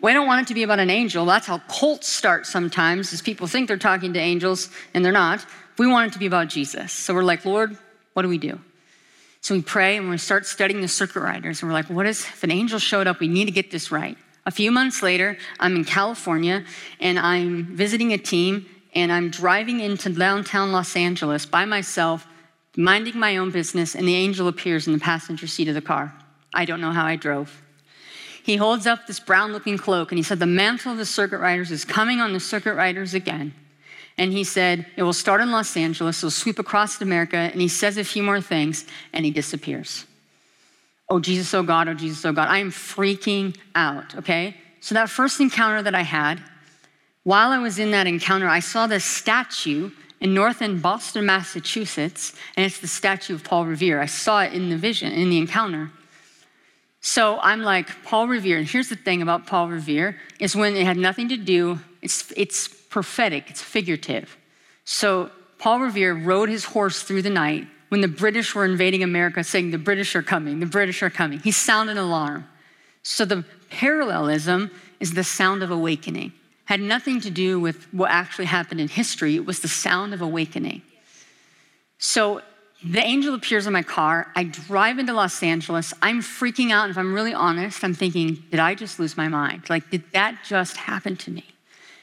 We don't want it to be about an angel. That's how cults start sometimes, is people think they're talking to angels and they're not. We want it to be about Jesus. So we're like, Lord, what do we do? So we pray and we start studying the circuit riders. And we're like, what is, if an angel showed up, we need to get this right. A few months later, I'm in California and I'm visiting a team and I'm driving into downtown Los Angeles by myself minding my own business, and the angel appears in the passenger seat of the car. I don't know how I drove. He holds up this brown looking cloak and he said, The mantle of the circuit riders is coming on the circuit riders again. And he said, It will start in Los Angeles, it'll sweep across America. And he says a few more things and he disappears. Oh, Jesus, oh God, oh Jesus, oh God. I am freaking out, okay? So, that first encounter that I had, while I was in that encounter, I saw this statue in North End, Boston, Massachusetts, and it's the statue of Paul Revere. I saw it in the vision, in the encounter. So I'm like, Paul Revere. And here's the thing about Paul Revere is when it had nothing to do, it's, it's prophetic, it's figurative. So Paul Revere rode his horse through the night when the British were invading America, saying, The British are coming, the British are coming. He sounded an alarm. So the parallelism is the sound of awakening. Had nothing to do with what actually happened in history, it was the sound of awakening. So the angel appears in my car. I drive into Los Angeles. I'm freaking out. And if I'm really honest, I'm thinking, did I just lose my mind? Like, did that just happen to me?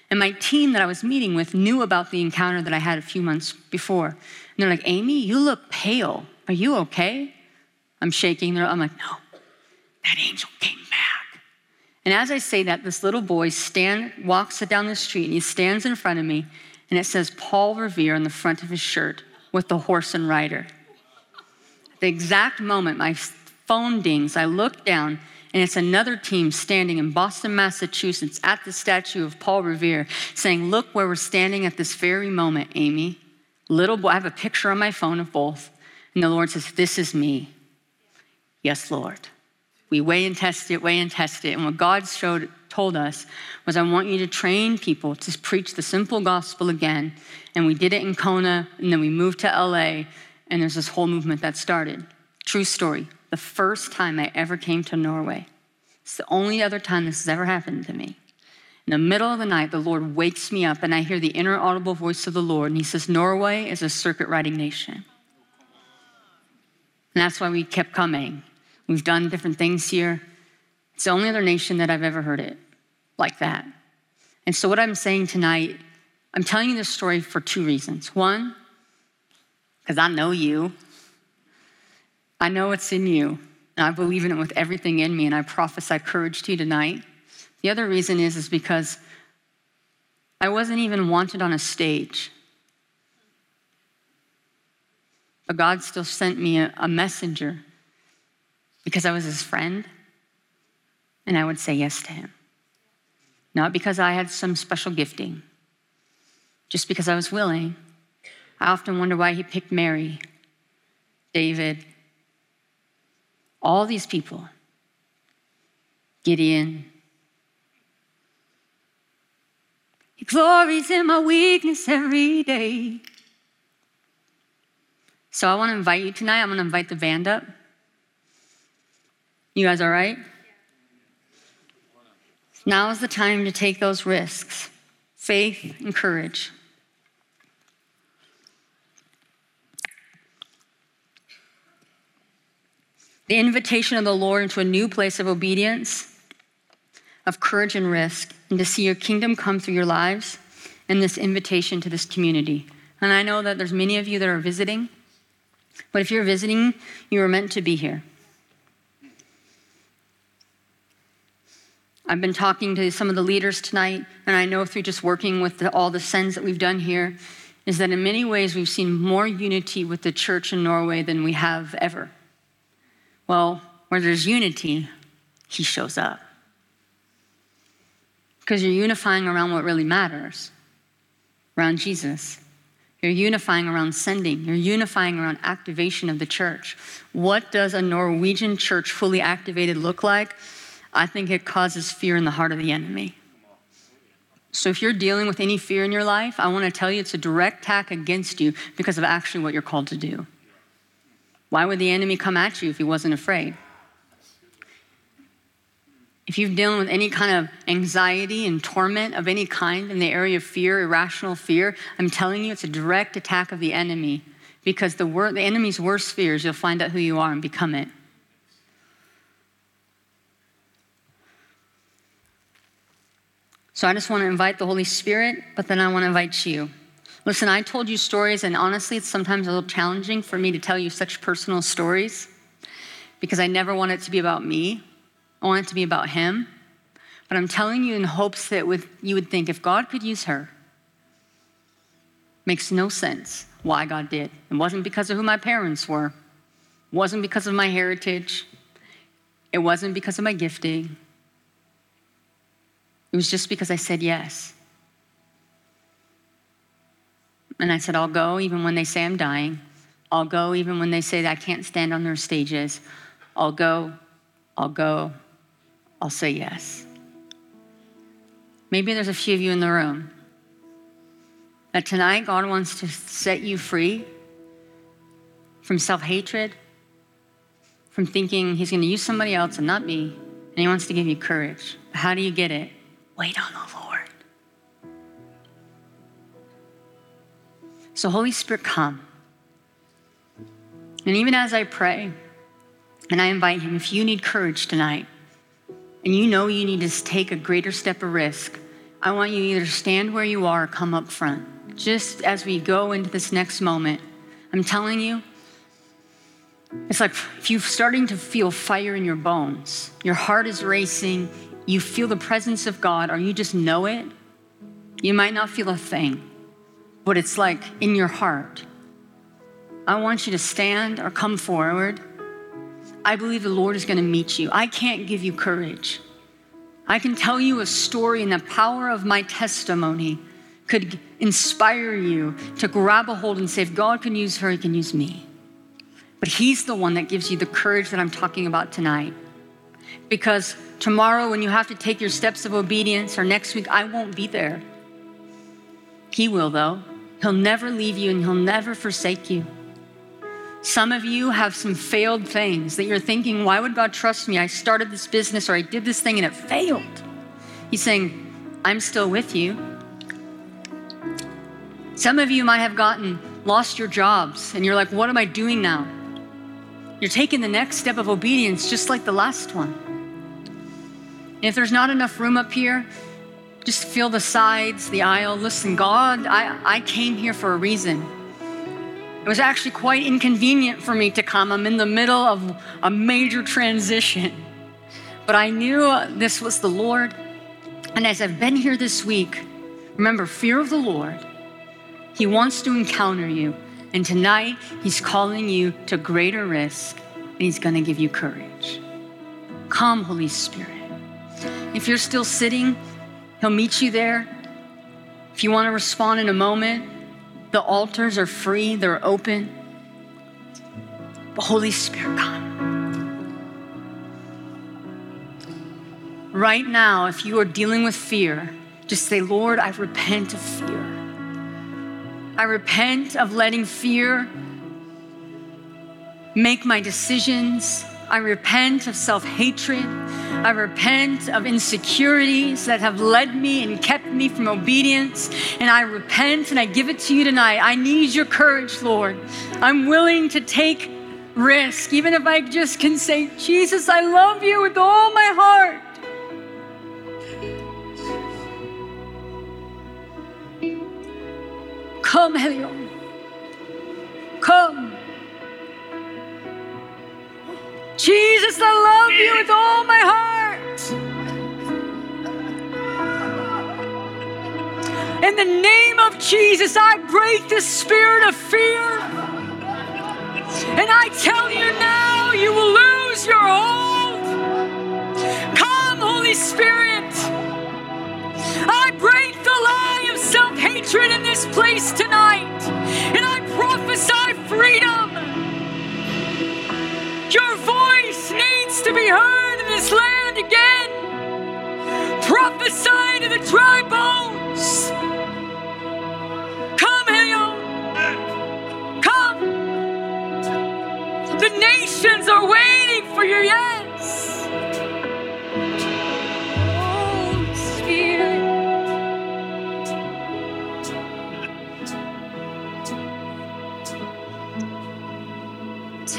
And my team that I was meeting with knew about the encounter that I had a few months before. And they're like, Amy, you look pale. Are you okay? I'm shaking. I'm like, no, that angel came back. And as I say that, this little boy stand, walks down the street and he stands in front of me and it says Paul Revere on the front of his shirt with the horse and rider. the exact moment my phone dings, I look down and it's another team standing in Boston, Massachusetts at the statue of Paul Revere saying, Look where we're standing at this very moment, Amy. Little boy, I have a picture on my phone of both. And the Lord says, This is me. Yes, Lord. We weigh and test it, weigh and test it. And what God showed, told us was, I want you to train people to preach the simple gospel again. And we did it in Kona, and then we moved to LA, and there's this whole movement that started. True story. The first time I ever came to Norway. It's the only other time this has ever happened to me. In the middle of the night, the Lord wakes me up, and I hear the inner audible voice of the Lord, and He says, Norway is a circuit riding nation. And that's why we kept coming. We've done different things here. It's the only other nation that I've ever heard it like that. And so, what I'm saying tonight, I'm telling you this story for two reasons. One, because I know you, I know it's in you, and I believe in it with everything in me, and I prophesy courage to you tonight. The other reason is, is because I wasn't even wanted on a stage. But God still sent me a, a messenger because I was his friend, and I would say yes to him. Not because I had some special gifting, just because I was willing. I often wonder why he picked Mary, David, all these people, Gideon. He glories in my weakness every day. So I want to invite you tonight. I'm going to invite the band up. You guys all right? Now is the time to take those risks faith and courage. The invitation of the Lord into a new place of obedience, of courage and risk, and to see your kingdom come through your lives, and this invitation to this community. And I know that there's many of you that are visiting, but if you're visiting, you are meant to be here. I've been talking to some of the leaders tonight, and I know through just working with the, all the sends that we've done here, is that in many ways we've seen more unity with the church in Norway than we have ever. Well, where there's unity, he shows up. Because you're unifying around what really matters, around Jesus. You're unifying around sending. You're unifying around activation of the church. What does a Norwegian church fully activated look like? I think it causes fear in the heart of the enemy. So if you're dealing with any fear in your life, I want to tell you it's a direct attack against you because of actually what you're called to do. Why would the enemy come at you if he wasn't afraid? If you're dealing with any kind of anxiety and torment of any kind in the area of fear, irrational fear, I'm telling you it's a direct attack of the enemy because the, wor- the enemy's worst fears, you'll find out who you are and become it. So I just want to invite the Holy Spirit, but then I want to invite you. Listen, I told you stories, and honestly, it's sometimes a little challenging for me to tell you such personal stories because I never want it to be about me. I want it to be about Him. But I'm telling you in hopes that with, you would think if God could use her, makes no sense why God did. It wasn't because of who my parents were, it wasn't because of my heritage, it wasn't because of my gifting. It was just because I said yes. And I said, I'll go even when they say I'm dying. I'll go even when they say that I can't stand on their stages. I'll go, I'll go, I'll say yes. Maybe there's a few of you in the room that tonight God wants to set you free from self hatred, from thinking He's going to use somebody else and not me, and He wants to give you courage. How do you get it? Wait on the Lord. So, Holy Spirit, come. And even as I pray, and I invite Him, if you need courage tonight, and you know you need to take a greater step of risk, I want you to either stand where you are or come up front. Just as we go into this next moment, I'm telling you, it's like if you're starting to feel fire in your bones, your heart is racing, you feel the presence of God, or you just know it, you might not feel a thing but it's like in your heart. I want you to stand or come forward. I believe the Lord is going to meet you. I can't give you courage. I can tell you a story, and the power of my testimony could inspire you to grab a hold and say, if God can use her, he can use me. But he's the one that gives you the courage that I'm talking about tonight. Because tomorrow, when you have to take your steps of obedience, or next week, I won't be there. He will, though. He'll never leave you and he'll never forsake you. Some of you have some failed things that you're thinking, why would God trust me? I started this business or I did this thing and it failed. He's saying, I'm still with you. Some of you might have gotten lost your jobs and you're like, what am I doing now? You're taking the next step of obedience just like the last one. And if there's not enough room up here, just feel the sides, the aisle. Listen, God, I, I came here for a reason. It was actually quite inconvenient for me to come. I'm in the middle of a major transition. But I knew this was the Lord. And as I've been here this week, remember fear of the Lord. He wants to encounter you. And tonight, He's calling you to greater risk, and He's going to give you courage. Come, Holy Spirit. If you're still sitting, He'll meet you there. If you want to respond in a moment, the altars are free, they're open. The Holy Spirit, come. Right now, if you are dealing with fear, just say, Lord, I repent of fear. I repent of letting fear make my decisions. I repent of self hatred. I repent of insecurities that have led me and kept me from obedience. And I repent and I give it to you tonight. I need your courage, Lord. I'm willing to take risk, even if I just can say, Jesus, I love you with all my heart. Come, Helion. Come. Jesus, I love you with all my heart. In the name of Jesus, I break the spirit of fear. And I tell you now, you will lose your hold. Come, Holy Spirit. I break the lie of self hatred in this place tonight. And I prophesy freedom. Your voice needs to be heard in this land again. Prophesy to the dry bones. Come, Hail. Come. The nations are waiting for you. yes.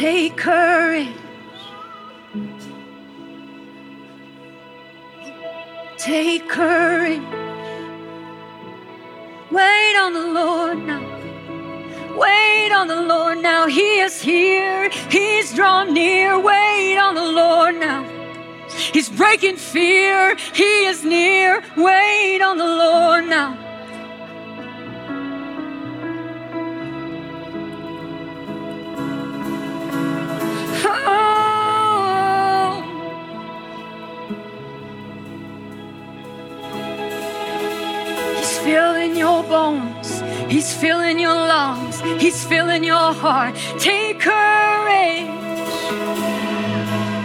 Take courage. Take courage. Wait on the Lord now. Wait on the Lord now. He is here. He's drawn near. Wait on the Lord now. He's breaking fear. He is near. Wait on the Lord now. He's filling your lungs. He's filling your heart. Take courage.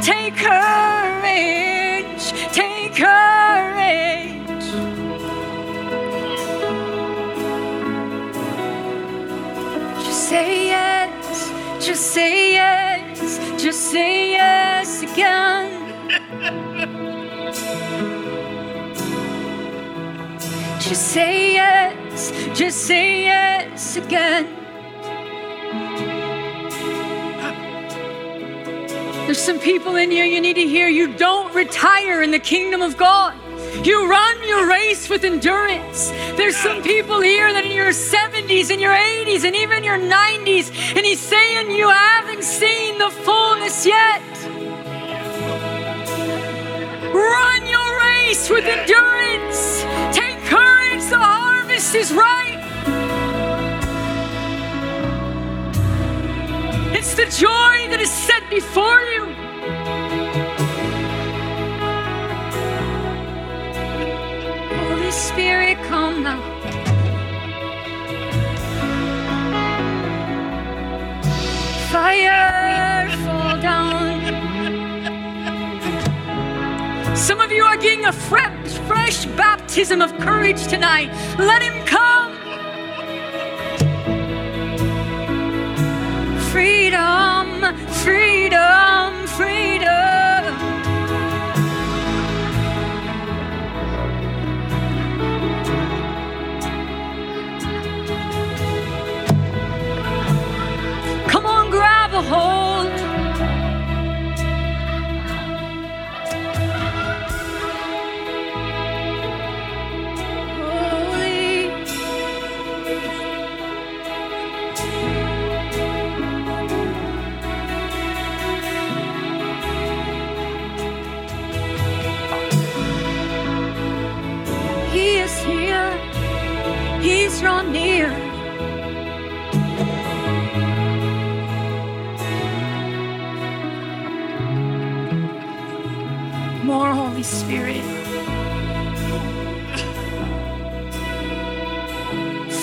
Take courage. Take courage. Just say yes. Just say yes. Just say yes again. Just say yes, just say yes again. There's some people in here you need to hear you don't retire in the kingdom of God. You run your race with endurance. There's some people here that in your 70s and your 80s and even your 90s, and He's saying you haven't seen the fullness yet. Run your race with endurance. Courage, is ripe. It's the joy that is set before you. Holy Spirit, come now. Fire Some of you are getting a fresh, fresh baptism of courage tonight. Let Him come.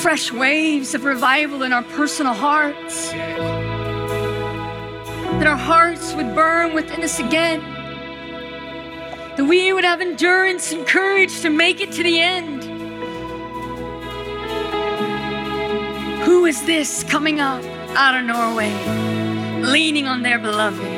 Fresh waves of revival in our personal hearts. That our hearts would burn within us again. That we would have endurance and courage to make it to the end. Who is this coming up out of Norway, leaning on their beloved?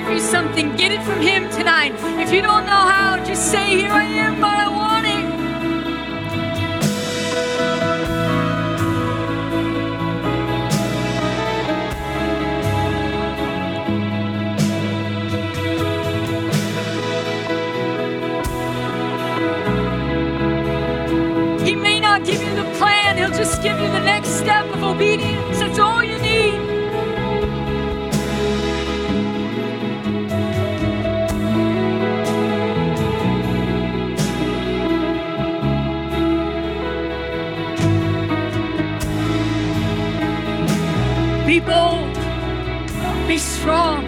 Give you something. Get it from him tonight. If you don't know how, just say, Here I am, but I want it. He may not give you the plan, he'll just give you the next step of obedience. Strong,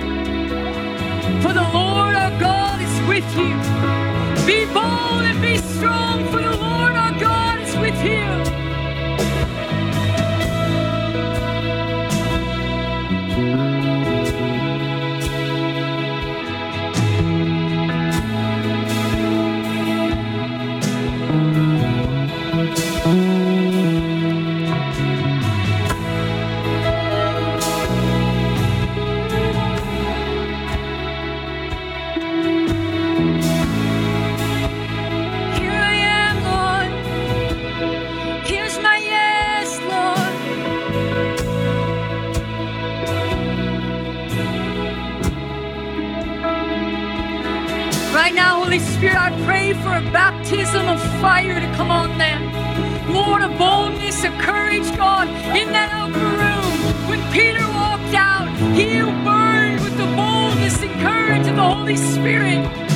for the Lord our God is with you. Be bold and be strong, for the Lord our God is with you. Spirit, I pray for a baptism of fire to come on them. Lord, a boldness, a courage, God, in that upper room. When Peter walked out, he burned with the boldness and courage of the Holy Spirit.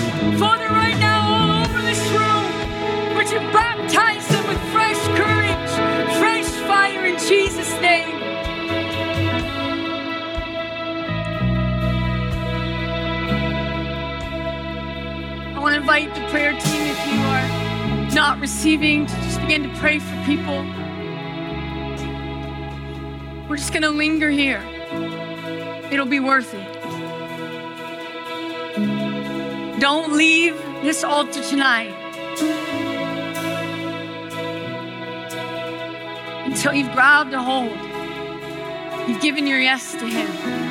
Invite the prayer team if you are not receiving to just begin to pray for people. We're just going to linger here. It'll be worth it. Don't leave this altar tonight until you've grabbed a hold. You've given your yes to Him.